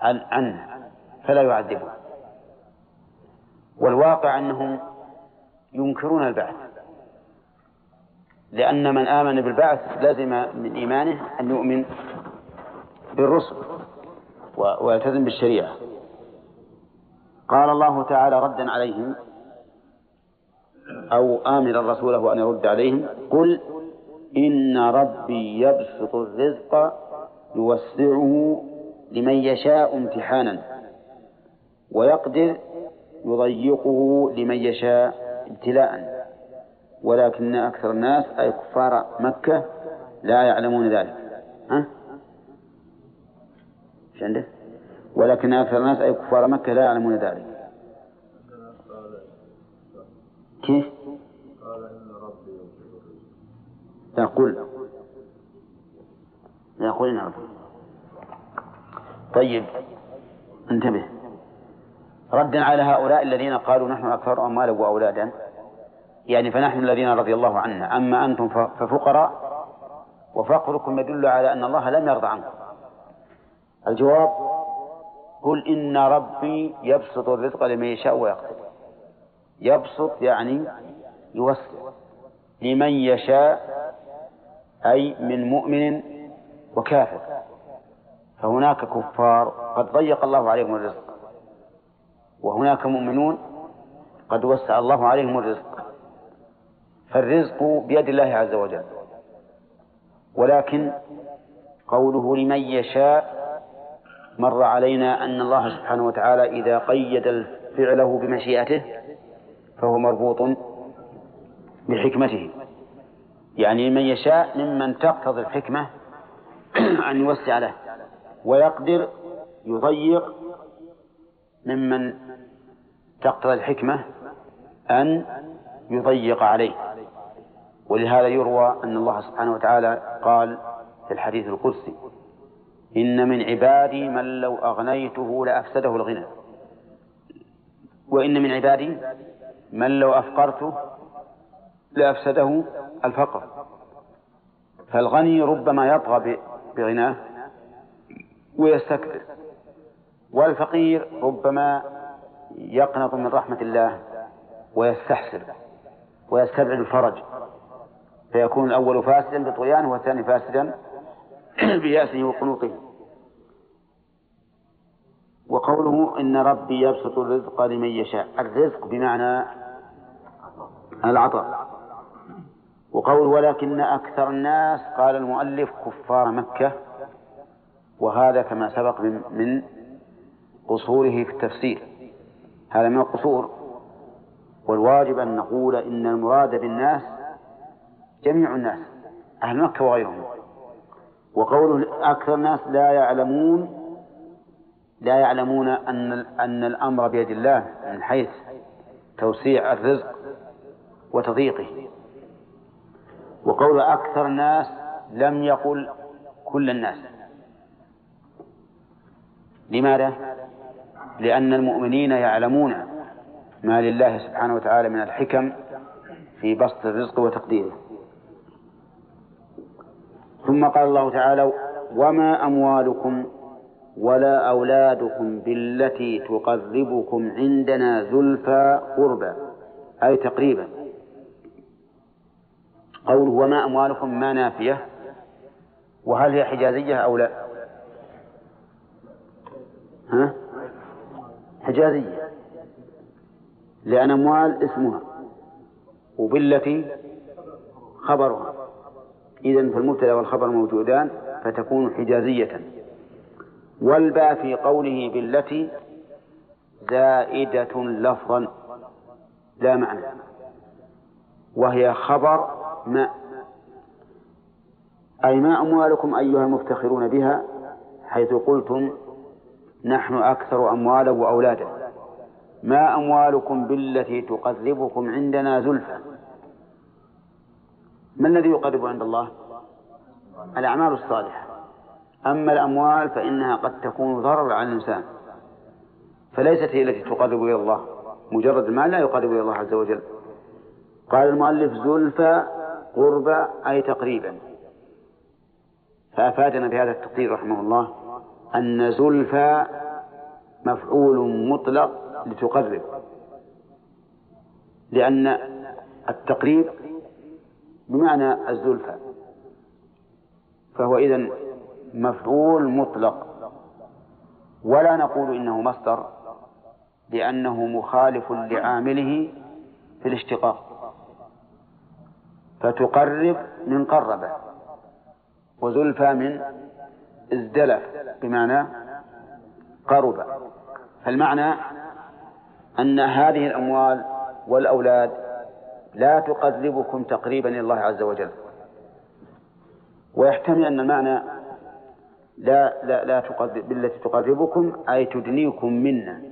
عن عنا فلا يعذبه والواقع أنهم ينكرون البعث. لأن من آمن بالبعث لزم من إيمانه أن يؤمن بالرسل ويلتزم بالشريعة. قال الله تعالى ردا عليهم أو آمرا رسوله أن يرد عليهم قل إن ربي يبسط الرزق يوسعه لمن يشاء امتحانا. ويقدر يضيقه لمن يشاء ابتلاء ولكن أكثر الناس أي كفار مكة لا يعلمون ذلك ها؟ إيش عنده؟ ولكن أكثر الناس أي كفار مكة لا يعلمون ذلك كيف؟ قل لا قل طيب انتبه ردا على هؤلاء الذين قالوا نحن أكثر أموالا وأولادا. يعني فنحن الذين رضي الله عنا. أما أنتم ففقراء وفقركم يدل على أن الله لم يرضى عنكم. الجواب قل إن ربي يبسط الرزق لمن يشاء ويقدر. يبسط يعني يوسع لمن يشاء أي من مؤمن وكافر. فهناك كفار قد ضيق الله عليهم الرزق. وهناك مؤمنون قد وسع الله عليهم الرزق. فالرزق بيد الله عز وجل. ولكن قوله لمن يشاء مر علينا أن الله سبحانه وتعالى إذا قيد فعله بمشيئته فهو مربوط بحكمته. يعني من يشاء ممن تقتضي الحكمة أن يوسع له. ويقدر يضيق ممن تقتضي الحكمة أن يضيق عليه. ولهذا يروى أن الله سبحانه وتعالى قال في الحديث القدسي إن من عبادي من لو أغنيته لأفسده الغنى. وإن من عبادي من لو أفقرته لأفسده الفقر. فالغني ربما يطغى بغناه ويستكبر والفقير ربما يقنط من رحمة الله ويستحسر ويستبعد الفرج. فيكون الأول فاسدا بطغيانه والثاني فاسدا بيأسه وقنوطه. وقوله إن ربي يبسط الرزق لمن يشاء. الرزق بمعنى العطاء. وقول ولكن أكثر الناس قال المؤلف كفار مكة وهذا كما سبق من, من قصوره في التفسير. هذا من القصور. والواجب أن نقول إن المراد بالناس جميع الناس أهل مكة وغيرهم. وقول أكثر الناس لا يعلمون لا يعلمون أن أن الأمر بيد الله من حيث توسيع الرزق وتضييقه. وقول أكثر الناس لم يقل كل الناس. لماذا؟ لأن المؤمنين يعلمون ما لله سبحانه وتعالى من الحكم في بسط الرزق وتقديره. ثم قال الله تعالى وما أموالكم ولا أولادكم بالتي تقربكم عندنا زلفى قربى. أي تقريبا. قوله وما أموالكم ما نافية. وهل هي حجازية أو لا؟ ها؟ حجازية لأن أموال اسمها وبالتي خبرها. إذا فالمبتدأ والخبر موجودان فتكون حجازية. والباء في قوله بالتي زائدة لفظا لا معنى. وهي خبر ما. أي ما أموالكم أيها المفتخرون بها حيث قلتم نحن أكثر أموالا وأولادا. ما أموالكم بالتي تقربكم عندنا زلفى؟ ما الذي يقرب عند الله؟ الأعمال الصالحة. أما الأموال فإنها قد تكون ضرر على الإنسان. فليست هي التي تقرب إلى الله. مجرد المال لا يقرب إلى الله عز وجل. قال المؤلف زلفى قرب أي تقريبا. فأفادنا بهذا التقدير رحمه الله. أن زلفى مفعول مطلق لتقرب لأن التقريب بمعنى الزلفى فهو إذن مفعول مطلق. ولا نقول إنه مصدر لأنه مخالف لعامله في الاشتقاق فتقرب من قرب وزلفى من ازدلف بمعنى قرب. فالمعنى أن هذه الأموال والأولاد لا تقربكم تقريبا إلى الله عز وجل. ويحتمل أن المعنى لا لا لا تقرب بالتي تقربكم أي تدنيكم منا.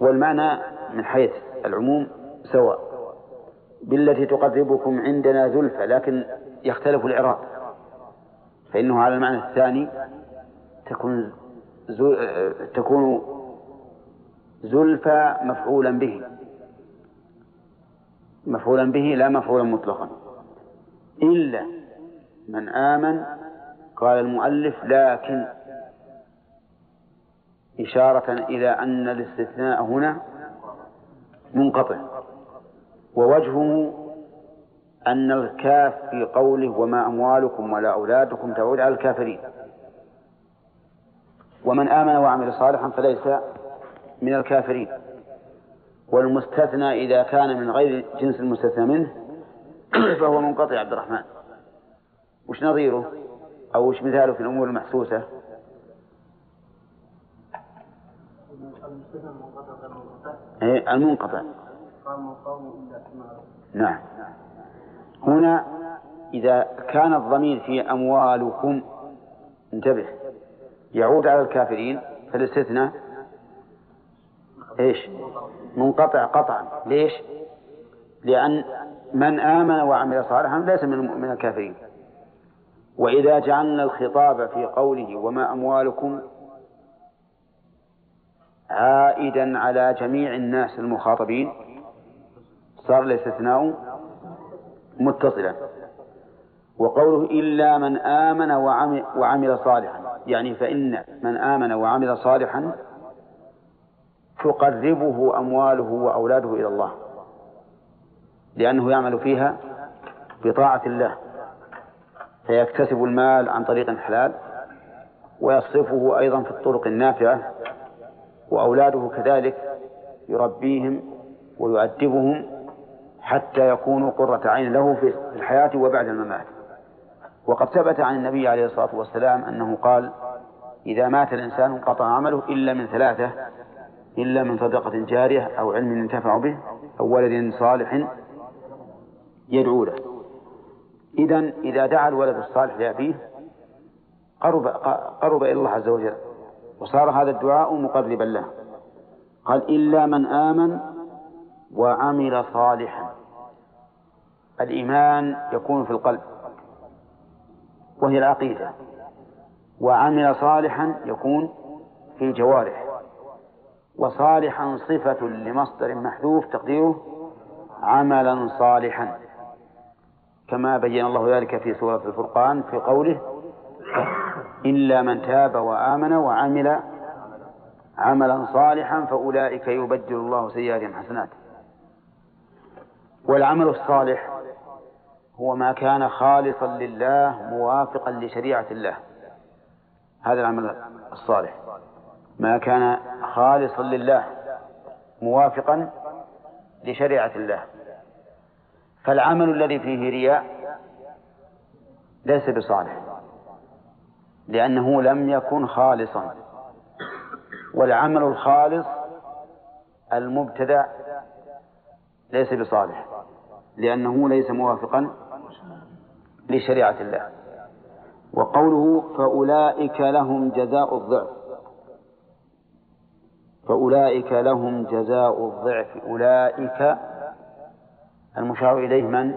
والمعنى من حيث العموم سواء. بالتي تقربكم عندنا زلفى لكن يختلف الإعراب فإنه على المعنى الثاني تكون تكون زلفى مفعولا به. مفعولا به لا مفعولا مطلقا. إلا من آمن قال المؤلف لكن إشارة إلى أن الاستثناء هنا منقطع ووجهه أن الكاف في قوله وما أموالكم ولا أولادكم تعود على الكافرين. ومن آمن وعمل صالحا فليس من الكافرين. والمستثنى إذا كان من غير جنس المستثنى منه فهو منقطع عبد الرحمن. وش نظيره؟ أو وش مثاله في الأمور المحسوسة؟ إيه المنقطع. نعم. هنا إذا كان الضمير في أموالكم انتبه يعود على الكافرين فالاستثناء إيش؟ منقطع قطعا ليش؟ لأن من آمن وعمل صالحا ليس من من الكافرين وإذا جعلنا الخطاب في قوله وما أموالكم عائدا على جميع الناس المخاطبين صار الاستثناء متصلا. وقوله إلا من آمن وعمل, وعمل صالحا. يعني فإن من آمن وعمل صالحا تقربه أمواله وأولاده إلى الله. لأنه يعمل فيها بطاعة الله. فيكتسب المال عن طريق حلال ويصرفه أيضا في الطرق النافعة وأولاده كذلك يربيهم ويؤدبهم حتى يكونوا قرة عين له في الحياة وبعد الممات. وقد ثبت عن النبي عليه الصلاة والسلام أنه قال إذا مات الإنسان انقطع عمله إلا من ثلاثة إلا من صدقة جارية أو علم ينتفع به أو ولد صالح يدعو له. إذا إذا دعا الولد الصالح لأبيه قرب قرب إلى الله عز وجل وصار هذا الدعاء مقربا له. قال إلا من آمن وعمل صالحا. الإيمان يكون في القلب وهي العقيدة وعمل صالحا يكون في الجوارح وصالحا صفة لمصدر محذوف تقديره عملا صالحا كما بين الله ذلك في سورة الفرقان في قوله إلا من تاب وآمن وعمل عملا صالحا فأولئك يبدل الله سيئاتهم حسنات. والعمل الصالح هو ما كان خالصا لله موافقا لشريعة الله. هذا العمل الصالح. ما كان خالصا لله موافقا لشريعة الله. فالعمل الذي فيه رياء ليس بصالح لأنه لم يكن خالصا. والعمل الخالص المبتدع ليس بصالح لأنه ليس موافقا لشريعة الله. وقوله فأولئك لهم جزاء الضعف. فأولئك لهم جزاء الضعف. أولئك المشار إليه من؟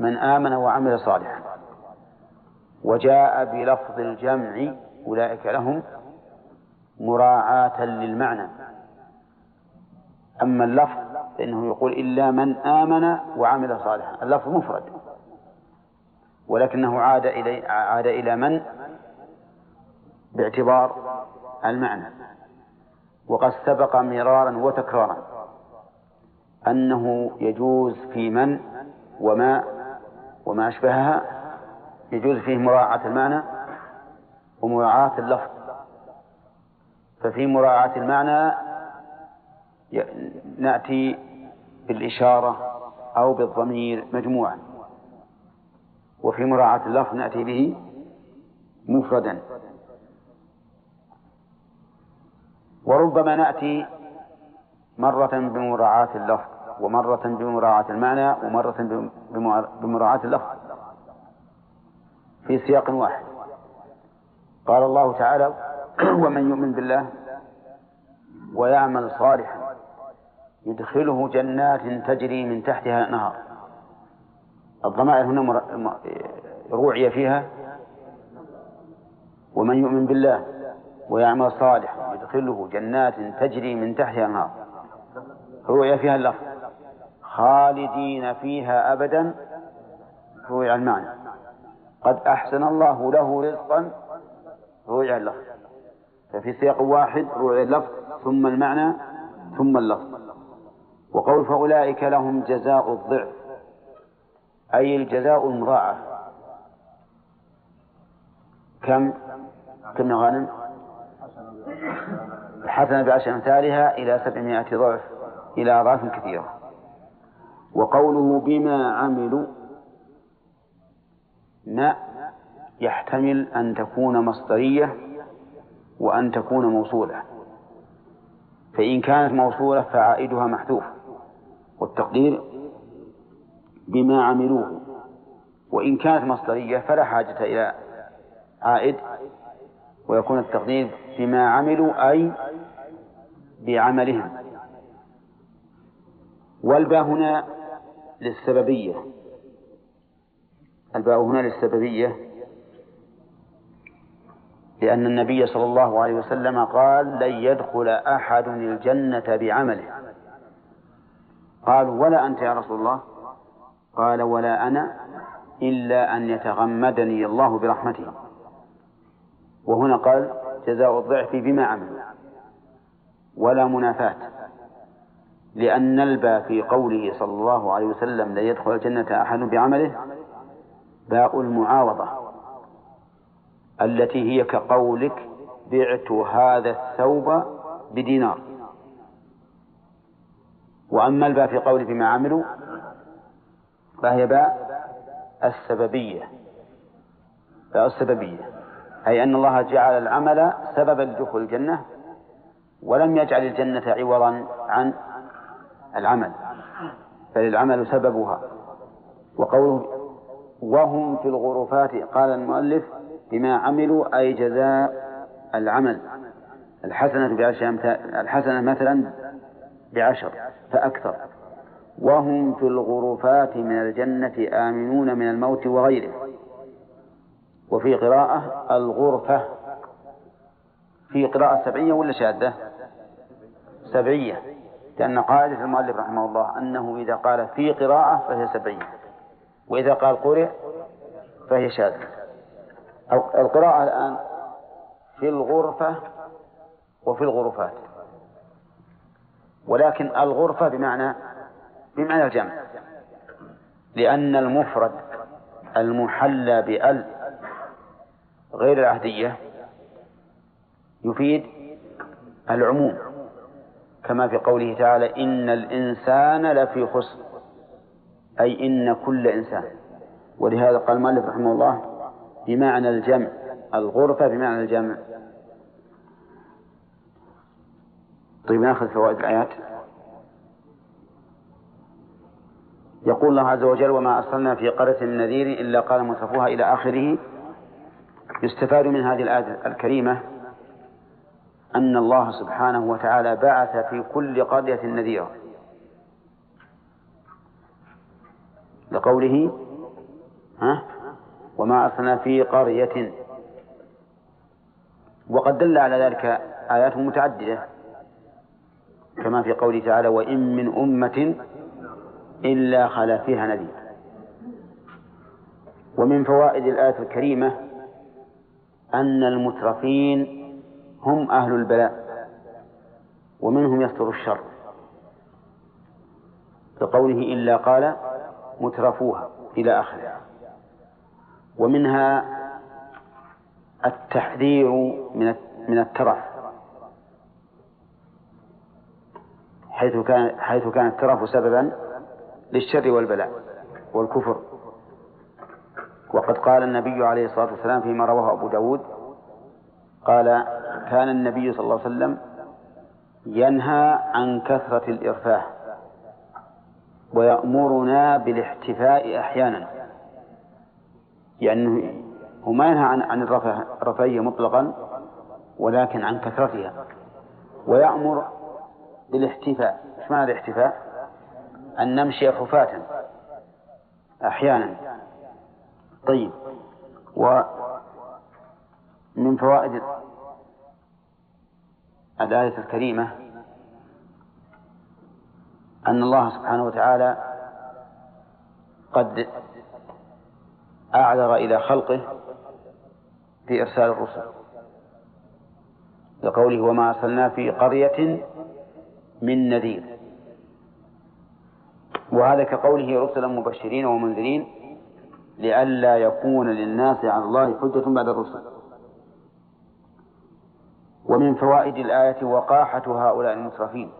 من آمن وعمل صالحا. وجاء بلفظ الجمع أولئك لهم مراعاة للمعنى. أما اللفظ فإنه يقول إلا من آمن وعمل صالحا. اللفظ مفرد. ولكنه عاد إلي عاد إلى من؟ باعتبار المعنى. وقد سبق مرارا وتكرارا أنه يجوز في من وما وما أشبهها. يجوز فيه مراعاة المعنى ومراعاة اللفظ. ففي مراعاة المعنى نأتي بالإشارة أو بالضمير مجموعا. وفي مراعاة اللفظ نأتي به مفردا. وربما نأتي مرة بمراعاة اللفظ ومرة بمراعاة المعنى ومرة بمراعاة اللفظ في سياق واحد. قال الله تعالى ومن يؤمن بالله ويعمل صالحا يدخله جنات تجري من تحتها الأنهار. الضمائر هنا روعي فيها. ومن يؤمن بالله ويعمل صالحا يدخله جنات تجري من تحتها الأنهار روعي فيها اللفظ. خالدين فيها أبدا. روعي المعنى. قد أحسن الله له رزقا. روعي اللفظ. ففي سياق واحد روعي اللفظ ثم المعنى ثم اللفظ. وقول فأولئك لهم جزاء الضعف. أي الجزاء المضاعف. كم؟ كم غانم؟ الحسنة بعشر أمثالها إلى سبعمائة ضعف إلى أضعاف كثيرة. وقوله بما عملوا ما يحتمل أن تكون مصدرية وأن تكون موصولة. فإن كانت موصولة فعائدها محذوف. والتقدير بما عملوه. وإن كانت مصدرية فلا حاجة إلى عائد ويكون التقدير بما عملوا أي بعملهم. والباء هنا للسببية. الباء هنا للسببية لأن النبي صلى الله عليه وسلم قال لن يدخل أحد الجنة بعمله قالوا ولا أنت يا رسول الله؟ قال ولا أنا إلا أن يتغمدني الله برحمته. وهنا قال جزاء الضعف بما عمل. ولا منافاة. لأن الباء في قوله صلى الله عليه وسلم لا يدخل الجنة أحد بعمله باء المعاوضة التي هي كقولك بعت هذا الثوب بدينار. وأما الباء في قوله بما عملوا فهي باء السببية. باء السببية. أي أن الله جعل العمل سببا لدخول الجنة ولم يجعل الجنة عوضا عن العمل. بل العمل سببها. وقوله وهم في الغرفات قال المؤلف بما عملوا أي جزاء العمل. الحسنة بعشر الحسنة مثلا بعشر فأكثر. وهم في الغرفات من الجنة آمنون من الموت وغيره. وفي قراءة الغرفة في قراءة سبعية ولا شاذة؟ سبعية. لأن قاعدة المؤلف رحمه الله أنه إذا قال في قراءة فهي سبعية وإذا قال قرئ فهي شاذة. القراءة الآن في الغرفة وفي الغرفات. ولكن الغرفة بمعنى بمعنى الجمع. لأن المفرد المحلى بأل غير العهدية يفيد العموم كما في قوله تعالى إن الإنسان لفي خسر أي إن كل إنسان. ولهذا قال المؤلف رحمه الله بمعنى الجمع الغرفة بمعنى الجمع. طيب نأخذ فوائد الآيات. يقول الله عز وجل وما أرسلنا في قرية من نذير إلا قال مترفوها إلى آخره. يستفاد من هذه الآية الكريمة أن الله سبحانه وتعالى بعث في كل قرية نذيرا. لقوله ها؟ وما أرسلنا في قرية. وقد دل على ذلك آيات متعددة كما في قوله تعالى وإن من أمة إلا خلا فيها نذير. ومن فوائد الآية الكريمة أن المترفين هم أهل البلاء ومنهم يستر الشر. كقوله إلا قال مترفوها إلى آخره. ومنها التحذير من من الترف. حيث كان حيث كان الترف سببا للشر والبلاء والكفر. وقد قال النبي عليه الصلاة والسلام فيما رواه أبو داود قال كان النبي صلى الله عليه وسلم ينهى عن كثرة الإرفاه ويأمرنا بالاحتفاء أحيانا. يعني هو ما ينهى عن عن الرفاهية مطلقا ولكن عن كثرتها. ويأمر بالاحتفاء. إيش معنى الاحتفاء؟ أن نمشي حفاة أحيانا. طيب. ومن فوائد الآية الكريمة أن الله سبحانه وتعالى قد أعذر إلى خلقه في إرسال الرسل. لقوله وما أرسلنا في قرية من نذير. وهذا كقوله رسلا مبشرين ومنذرين لئلا يكون للناس على الله حجة بعد الرسل. ومن فوائد الآية وقاحة هؤلاء المترفين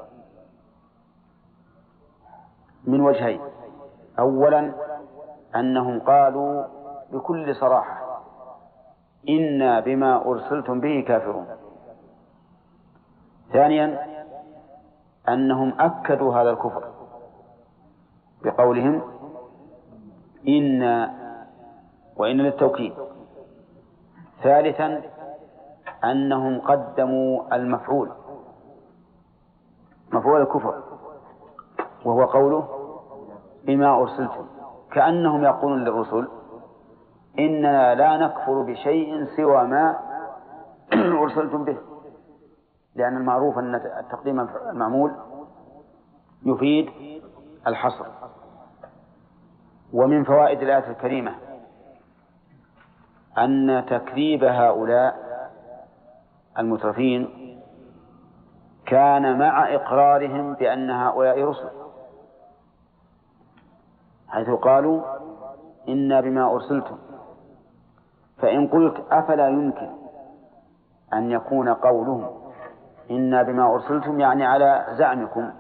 من وجهين. أولا أنهم قالوا بكل صراحة إنا بما أرسلتم به كافرون. ثانيا أنهم أكدوا هذا الكفر. بقولهم إن وإن للتوكيد. ثالثا أنهم قدموا المفعول. مفعول الكفر. وهو قوله بما أرسلتم. كأنهم يقولون للرسل إننا لا نكفر بشيء سوى ما أرسلتم به. لأن المعروف أن التقديم المعمول يفيد الحصر. ومن فوائد الآية الكريمة أن تكذيب هؤلاء المترفين كان مع إقرارهم بأن هؤلاء رسل. حيث قالوا إنا بما أرسلتم. فإن قلت أفلا يمكن أن يكون قولهم إنا بما أرسلتم يعني على زعمكم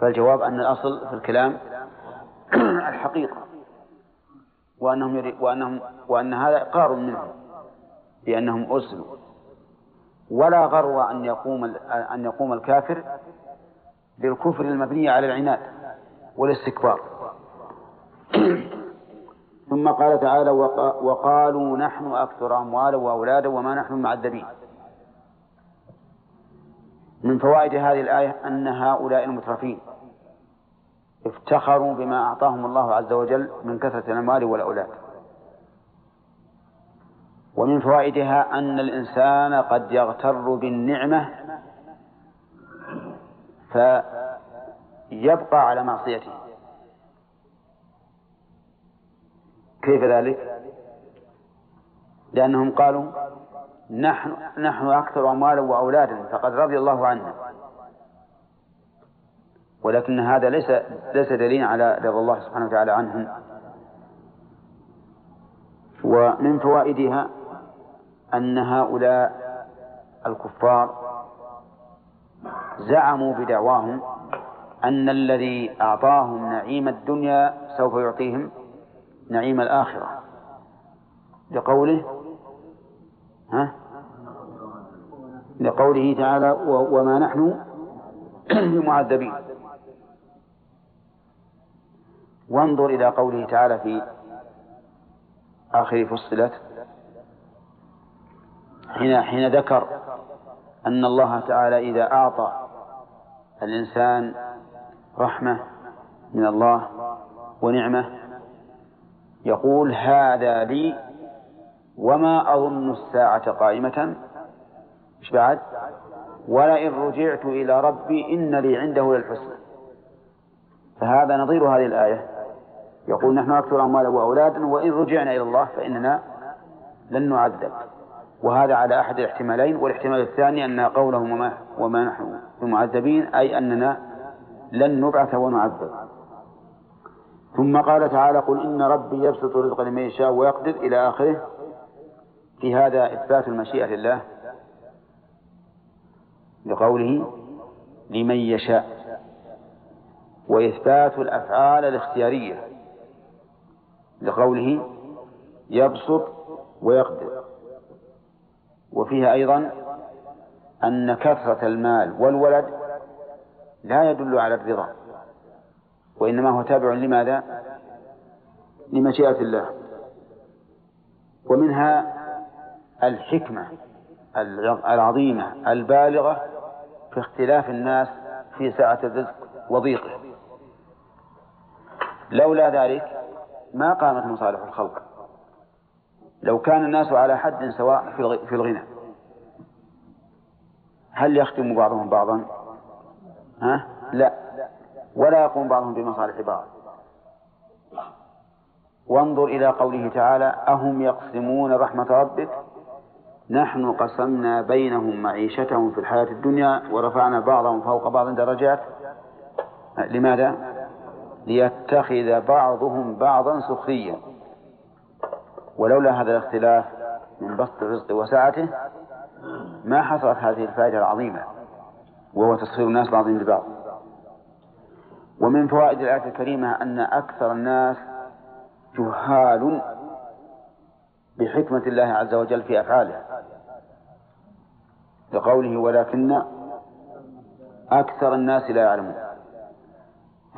فالجواب أن الأصل في الكلام الحقيقة وأنهم وأنهم وأن هذا إقرار منهم بأنهم أرسلوا. ولا غرو أن يقوم أن يقوم الكافر بالكفر المبني على العناد والاستكبار. ثم قال تعالى وقالوا نحن أكثر أموالا وأولادا وما نحن معذبين. من فوائد هذه الآية أن هؤلاء المترفين افتخروا بما أعطاهم الله عز وجل من كثرة الأموال والأولاد ومن فوائدها أن الإنسان قد يغتر بالنعمة فيبقى على معصيته كيف ذلك؟ لأنهم قالوا نحن نحن أكثر أموالا وأولادا فقد رضي الله عنا ولكن هذا ليس ليس دليل على رضا الله سبحانه وتعالى عنهم. ومن فوائدها أن هؤلاء الكفار زعموا بدعواهم أن الذي أعطاهم نعيم الدنيا سوف يعطيهم نعيم الآخرة. لقوله ها؟ لقوله تعالى وما نحن بمعذبين. وانظر إلى قوله تعالى في آخر فصلت حين حين ذكر أن الله تعالى إذا أعطى الإنسان رحمة من الله ونعمة يقول هذا لي وما أظن الساعة قائمة. إيش بعد؟ ولئن رجعت إلى ربي إن لي عنده للحسنى. فهذا نظير هذه الآية. يقول نحن أكثر أموالا وأولادا وإن رجعنا إلى الله فإننا لن نعذب. وهذا على أحد الاحتمالين والاحتمال الثاني أن قولهم وما, وما نحن بمعذبين أي أننا لن نبعث ونعذب. ثم قال تعالى قل إن ربي يبسط الرزق لمن يشاء ويقدر إلى آخره. في هذا إثبات المشيئة لله؟ لقوله لمن يشاء. وإثبات الأفعال الاختيارية لقوله يبسط ويقدر. وفيها أيضا أن كثرة المال والولد لا يدل على الرضا وإنما هو تابع لماذا؟ لمشيئة الله. ومنها الحكمة العظيمة البالغة في اختلاف الناس في سعة الرزق وضيقه. لولا ذلك ما قامت مصالح الخلق. لو كان الناس على حد سواء في الغنى. هل يختم بعضهم بعضا؟ ها؟ لا. ولا يقوم بعضهم بمصالح بعض. وانظر إلى قوله تعالى أهم يقسمون رحمة ربك نحن قسمنا بينهم معيشتهم في الحياة الدنيا ورفعنا بعضهم فوق بعض درجات. لماذا؟ ليتخذ بعضهم بعضا سخريا. ولولا هذا الاختلاف من بسط الرزق وسعته ما حصلت هذه الفائدة العظيمة وهو تسخير الناس بعضهم لبعض. ومن فوائد الآية الكريمة أن أكثر الناس جهال بحكمة الله عز وجل في أفعاله. لقوله ولكن أكثر الناس لا يعلمون.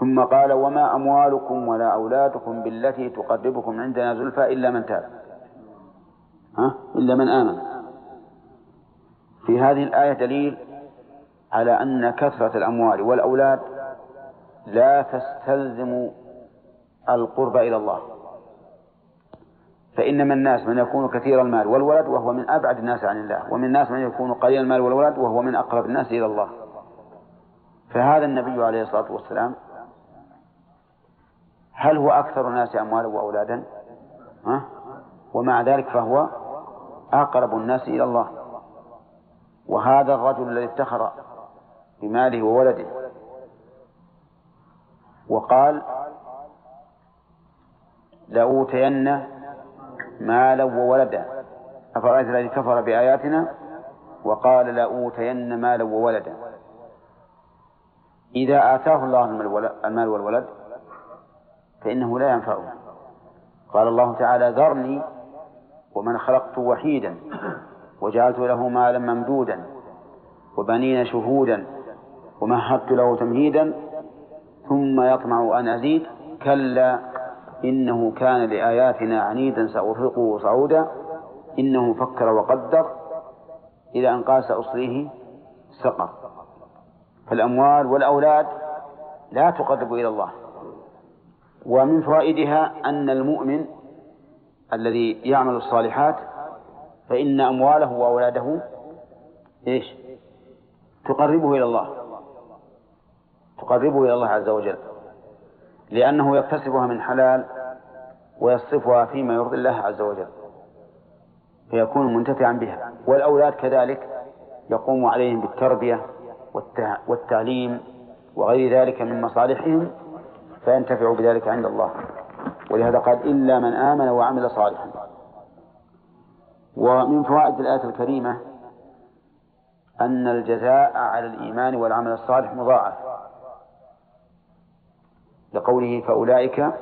ثم قال وما أموالكم ولا أولادكم بالتي تقربكم عندنا زلفى إلا من تاب. ها؟ إلا من آمن. في هذه الآية دليل على أن كثرة الأموال والأولاد لا تستلزم القرب إلى الله. فإن من الناس من يكون كثير المال والولد وهو من أبعد الناس عن الله ومن الناس من يكون قليل المال والولد وهو من أقرب الناس إلى الله. فهذا النبي عليه الصلاة والسلام هل هو أكثر الناس أموالا وأولادا؟ ها؟ ومع ذلك فهو أقرب الناس إلى الله. وهذا الرجل الذي افتخر بماله وولده وقال لأوتين مالا وولدا. أفرأيت الذي كفر بآياتنا؟ وقال لأوتين مالا وولدا. إذا آتاه الله المال والولد فإنه لا ينفعه. قال الله تعالى ذرني ومن خلقت وحيدا وجعلت له مالا ممدودا وبنين شهودا ومهدت له تمهيدا ثم يطمع أن أزيد كلا إنه كان لآياتنا عنيدا سأرهقه صعودا إنه فكر وقدر إلى أن قال سأصليه سقر. فالأموال والأولاد لا تقرب إلى الله. ومن فوائدها أن المؤمن الذي يعمل الصالحات فإن أمواله وأولاده إيش؟ تقربه إلى الله. تقربه إلى الله عز وجل. لأنه يكتسبها من حلال ويصرفها فيما يرضي الله عز وجل فيكون منتفعا بها. والأولاد كذلك يقوم عليهم بالتربية والتعليم وغير ذلك من مصالحهم فينتفع بذلك عند الله. ولهذا قال إلا من آمن وعمل صالحا. ومن فوائد الآية الكريمة أن الجزاء على الإيمان والعمل الصالح مضاعف. لقوله فأولئك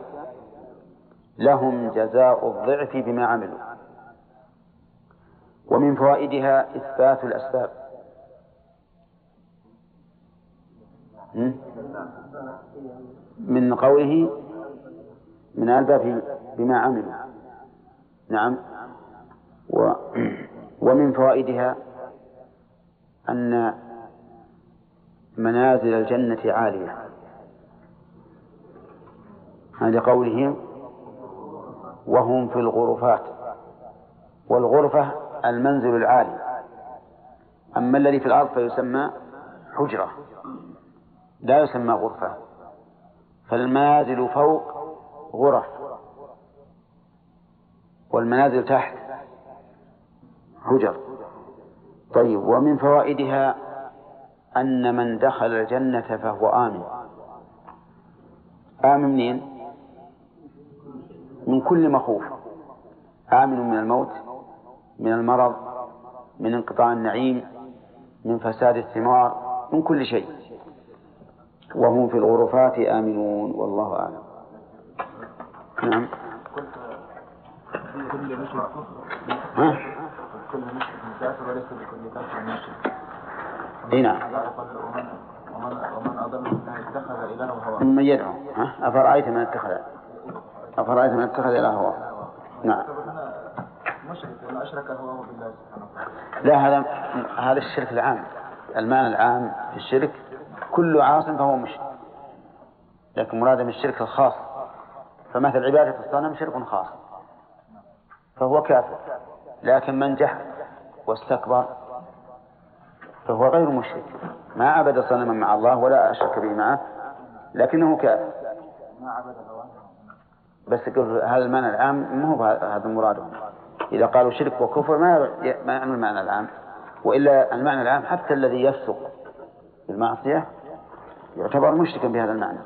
لهم جزاء الضعف بما عملوا. ومن فوائدها إثبات الأسباب. من قوله من الباب بما عملوا. نعم. و ومن فوائدها أن منازل الجنة عالية. هذا قوله وهم في الغرفات والغرفة المنزل العالي أما الذي في الأرض فيسمى حجرة لا يسمى غرفة فالمنازل فوق غرف والمنازل تحت حجر طيب ومن فوائدها أن من دخل الجنة فهو آمن آمن منين؟ من كل مخوف آمن من الموت من المرض من انقطاع النعيم من فساد الثمار من كل شيء. وهم في الغرفات آمنون والله أعلم. نعم. ها؟ إي نعم. ومن أضل ممن اتخذ إلهه هواه. من يدعو. ها؟ أفرأيت من اتخذ؟ أفرأيت من اتخذ إله هواه نعم. مشرك ولا اشرك هواه بالله سبحانه لا هذا هذا الشرك العام المعنى العام في الشرك كل عاص فهو مشرك. لكن مراد من الشرك الخاص. فمثل عبادة الصنم شرك خاص. فهو كافر. لكن من جحد واستكبر فهو غير مشرك. ما عبد صنما مع الله ولا أشرك به معه لكنه كافر. ما عبد بس يقول هذا المعنى العام ما هو هذا المراد إذا قالوا شرك وكفر ما ما يعني المعنى العام. وإلا المعنى العام حتى الذي يفسق بالمعصية يعتبر مشركا بهذا المعنى.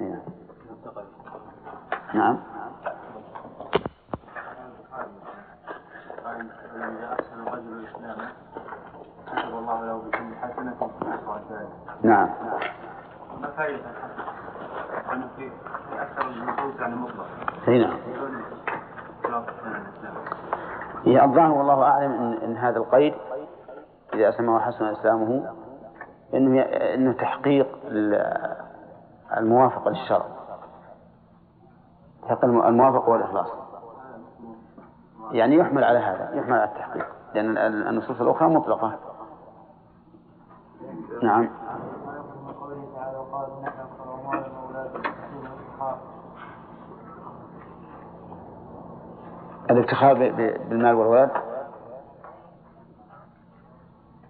نعم. نعم. نعم. ما فائدة أنه في أكثر النصوص يعني مطلق. أي نعم. الظاهر والله أعلم إن, إن هذا القيد إذا أسلم وحسن إسلامه إنه إنه تحقيق الموافقه للشرع. تحقيق الموافقه والإخلاص. يعني يحمل على هذا يحمل على التحقيق. لأن النصوص الأخرى مطلقة. نعم. الافتخار بالمال والولد؟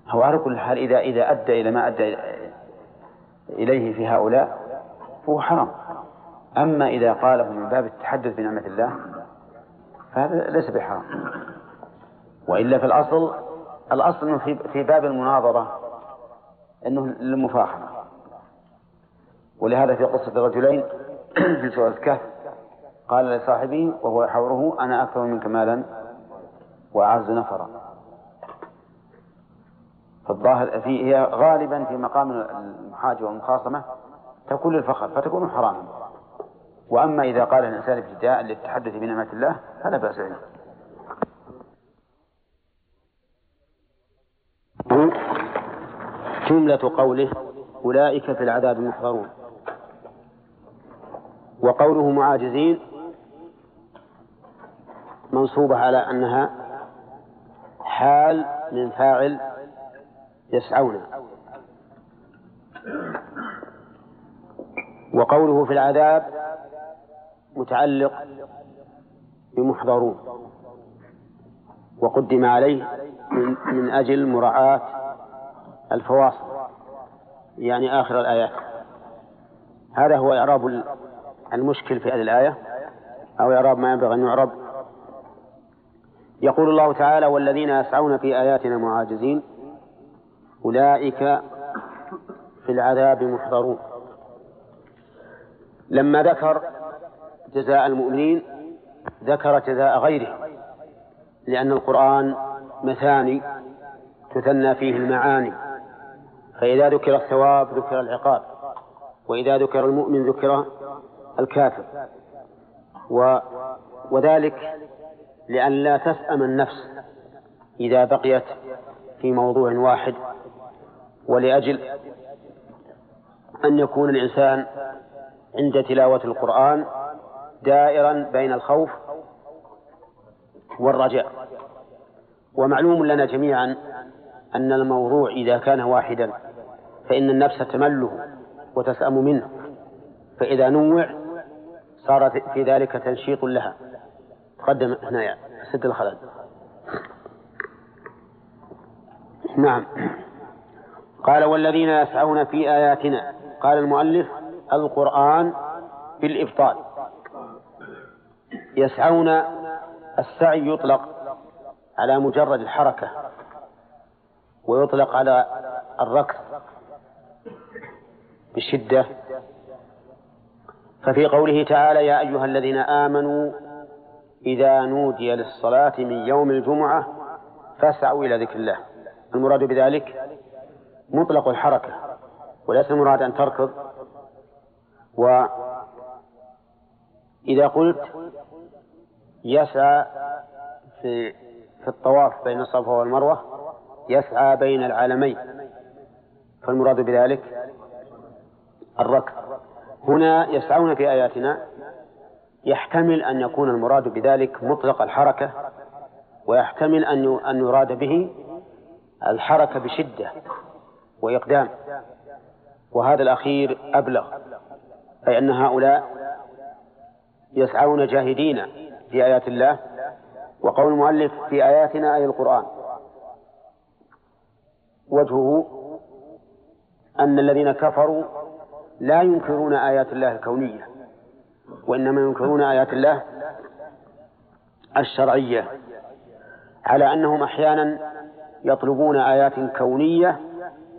هو على كل حال إذا إذا أدى إلى ما أدى إليه في هؤلاء فهو حرام. أما إذا قاله من باب التحدث بنعمة الله فهذا ليس بحرام. وإلا في الأصل الأصل أنه في في باب المناظرة أنه للمفاخرة. ولهذا في قصة الرجلين في سورة الكهف قال لصاحبه وهو يحاوره أنا أكثر منك مالا وأعز نفرا. فالظاهر هي غالبا في مقام المحاجة والمخاصمة تكون للفخر فتكون حراما. وأما إذا قال الإنسان ابتداء للتحدث بنعمة الله فلا بأس به. جملة قوله أولئك في العذاب محضرون. وقوله معاجزين. منصوبة على أنها حال من فاعل يسعون. وقوله في العذاب متعلق بمحضرون. وقدم عليه من, أجل مراعاة الفواصل. يعني آخر الآيات. هذا هو إعراب المشكل في هذه الآية أو إعراب ما ينبغي أن يعرب يقول الله تعالى والذين يسعون في آياتنا معاجزين أولئك في العذاب محضرون. لما ذكر جزاء المؤمنين ذكر جزاء غيره لأن القرآن مثاني تثنى فيه المعاني. فإذا ذكر الثواب ذكر العقاب وإذا ذكر المؤمن ذكر الكافر. و وذلك لأن لا تسأم النفس إذا بقيت في موضوع واحد ولأجل أن يكون الإنسان عند تلاوة القرآن دائرا بين الخوف والرجاء. ومعلوم لنا جميعا أن الموضوع إذا كان واحدا فإن النفس تمله وتسأم منه فإذا نوع صار في ذلك تنشيط لها. تقدم هنا يعني سد الخلل. نعم. قال والذين يسعون في آياتنا قال المؤلف القرآن بالإبطال. يسعون السعي يطلق على مجرد الحركة ويطلق على الركض بشدة. ففي قوله تعالى يا أيها الذين آمنوا إذا نودي للصلاة من يوم الجمعة فاسعوا إلى ذكر الله. المراد بذلك مطلق الحركة وليس المراد أن تركض. وإذا قلت يسعى في في الطواف بين الصفا والمروة يسعى بين العالمين. فالمراد بذلك الركض. هنا يسعون في آياتنا يحتمل أن يكون المراد بذلك مطلق الحركة ويحتمل أن أن يراد به الحركة بشدة وإقدام. وهذا الأخير أبلغ أي أن هؤلاء يسعون جاهدين في آيات الله وقول المؤلف في آياتنا أي القرآن. وجهه أن الذين كفروا لا ينكرون آيات الله الكونية. وإنما ينكرون آيات الله الشرعية على أنهم أحيانا يطلبون آيات كونية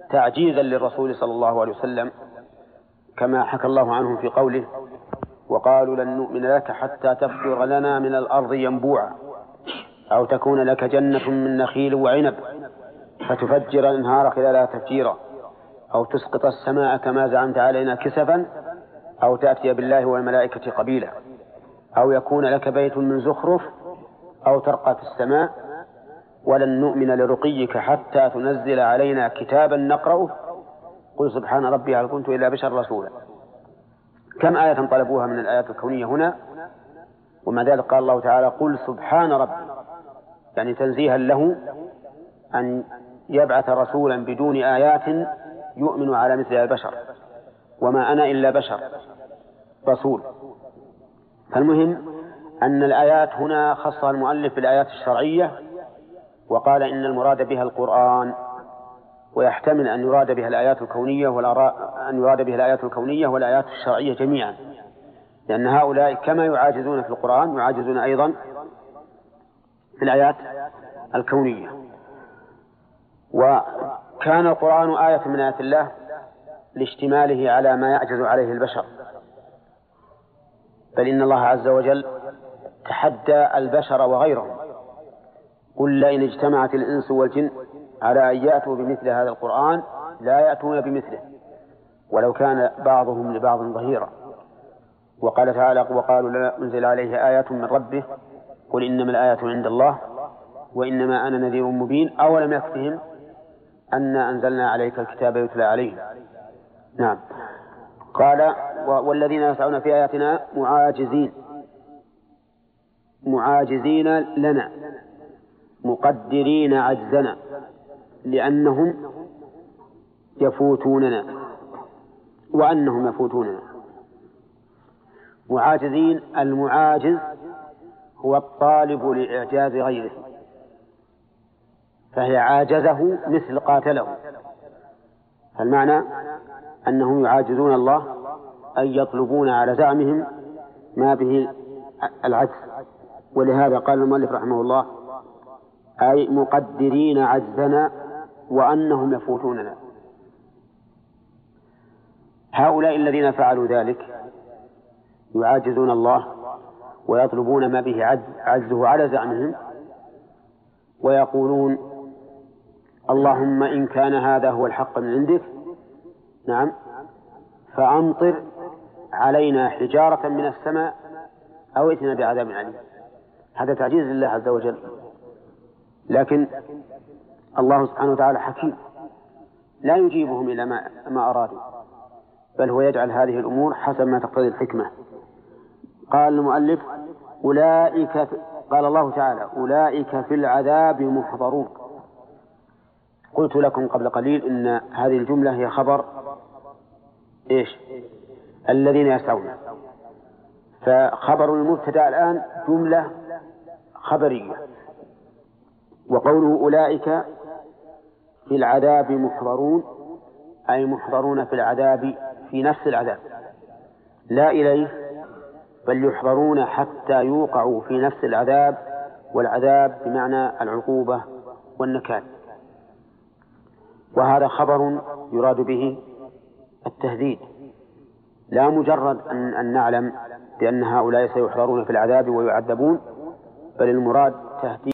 تعجيزا للرسول صلى الله عليه وسلم كما حكى الله عنهم في قوله وقالوا لن نؤمن لك حتى تفجر لنا من الأرض ينبوعا أو تكون لك جنة من نخيل وعنب فتفجر الأنهار خلالها تفجيرا أو تسقط السماء كما زعمت علينا كسفا أو تأتي بالله والملائكة قبيلا. أو يكون لك بيت من زخرف أو ترقى في السماء. ولن نؤمن لرقيك حتى تنزل علينا كتابا نقرأه. قل سبحان ربي هل كنت إلا بشر رسولا. كم آية طلبوها من الآيات الكونية هنا؟ ومع ذلك قال الله تعالى قل سبحان ربي يعني تنزيها له أن يبعث رسولا بدون آيات يؤمن على مثل البشر. وما أنا إلا بشر رسول. فالمهم أن الآيات هنا خصها المؤلف بالآيات الشرعية وقال إن المراد بها القرآن ويحتمل أن يراد بها الآيات الكونية أن يراد بها الآيات الكونية والآيات الشرعية جميعا. لأن هؤلاء كما يعاجزون في القرآن يعاجزون أيضا في الآيات الكونية. وكان القرآن آية من آيات الله لاشتماله على ما يعجز عليه البشر. بل إن الله عز وجل تحدى البشر وغيرهم. قل لئن اجتمعت الإنس والجن على أن يأتوا بمثل هذا القرآن لا يأتون بمثله ولو كان بعضهم لبعض ظهيرا. وقال تعالى وقالوا لا أنزل عليه آيات من ربه قل إنما الآيات عند الله وإنما أنا نذير مبين أولم يكفهم أنا أنزلنا عليك الكتاب يتلى عليهم. نعم. قال والذين يسعون في آياتنا معاجزين. معاجزين لنا. مقدرين عجزنا. لأنهم يفوتوننا. وأنهم يفوتوننا. معاجزين المعاجز هو الطالب لإعجاز غيره. فهي عاجزه مثل قاتله. فالمعنى أنهم يعاجزون الله أي يطلبون على زعمهم ما به العجز. ولهذا قال المؤلف رحمه الله أي مقدرين عجزنا وأنهم يفوتوننا. هؤلاء الذين فعلوا ذلك يعاجزون الله ويطلبون ما به عجز عجزه على زعمهم ويقولون اللهم إن كان هذا هو الحق من عندك نعم فأمطر علينا حجارة من السماء أو ائتنا بعذاب عليم هذا تعجيز لله عز وجل. لكن الله سبحانه وتعالى حكيم. لا يجيبهم إلى ما, ما أرادوا. بل هو يجعل هذه الأمور حسب ما تقتضي الحكمة. قال المؤلف أولئك قال الله تعالى أولئك في العذاب محضرون. قلت لكم قبل قليل إن هذه الجملة هي خبر إيش؟ الذين يسعون. فخبر المبتدأ الآن جملة خبرية. وقوله أولئك في العذاب محضرون أي محضرون في العذاب في نفس العذاب. لا إليه بل يحضرون حتى يوقعوا في نفس العذاب والعذاب بمعنى العقوبة والنكال. وهذا خبر يراد به التهديد. لا مجرد أن, أن نعلم بأن هؤلاء سيحضرون في العذاب ويعذبون بل المراد تهديد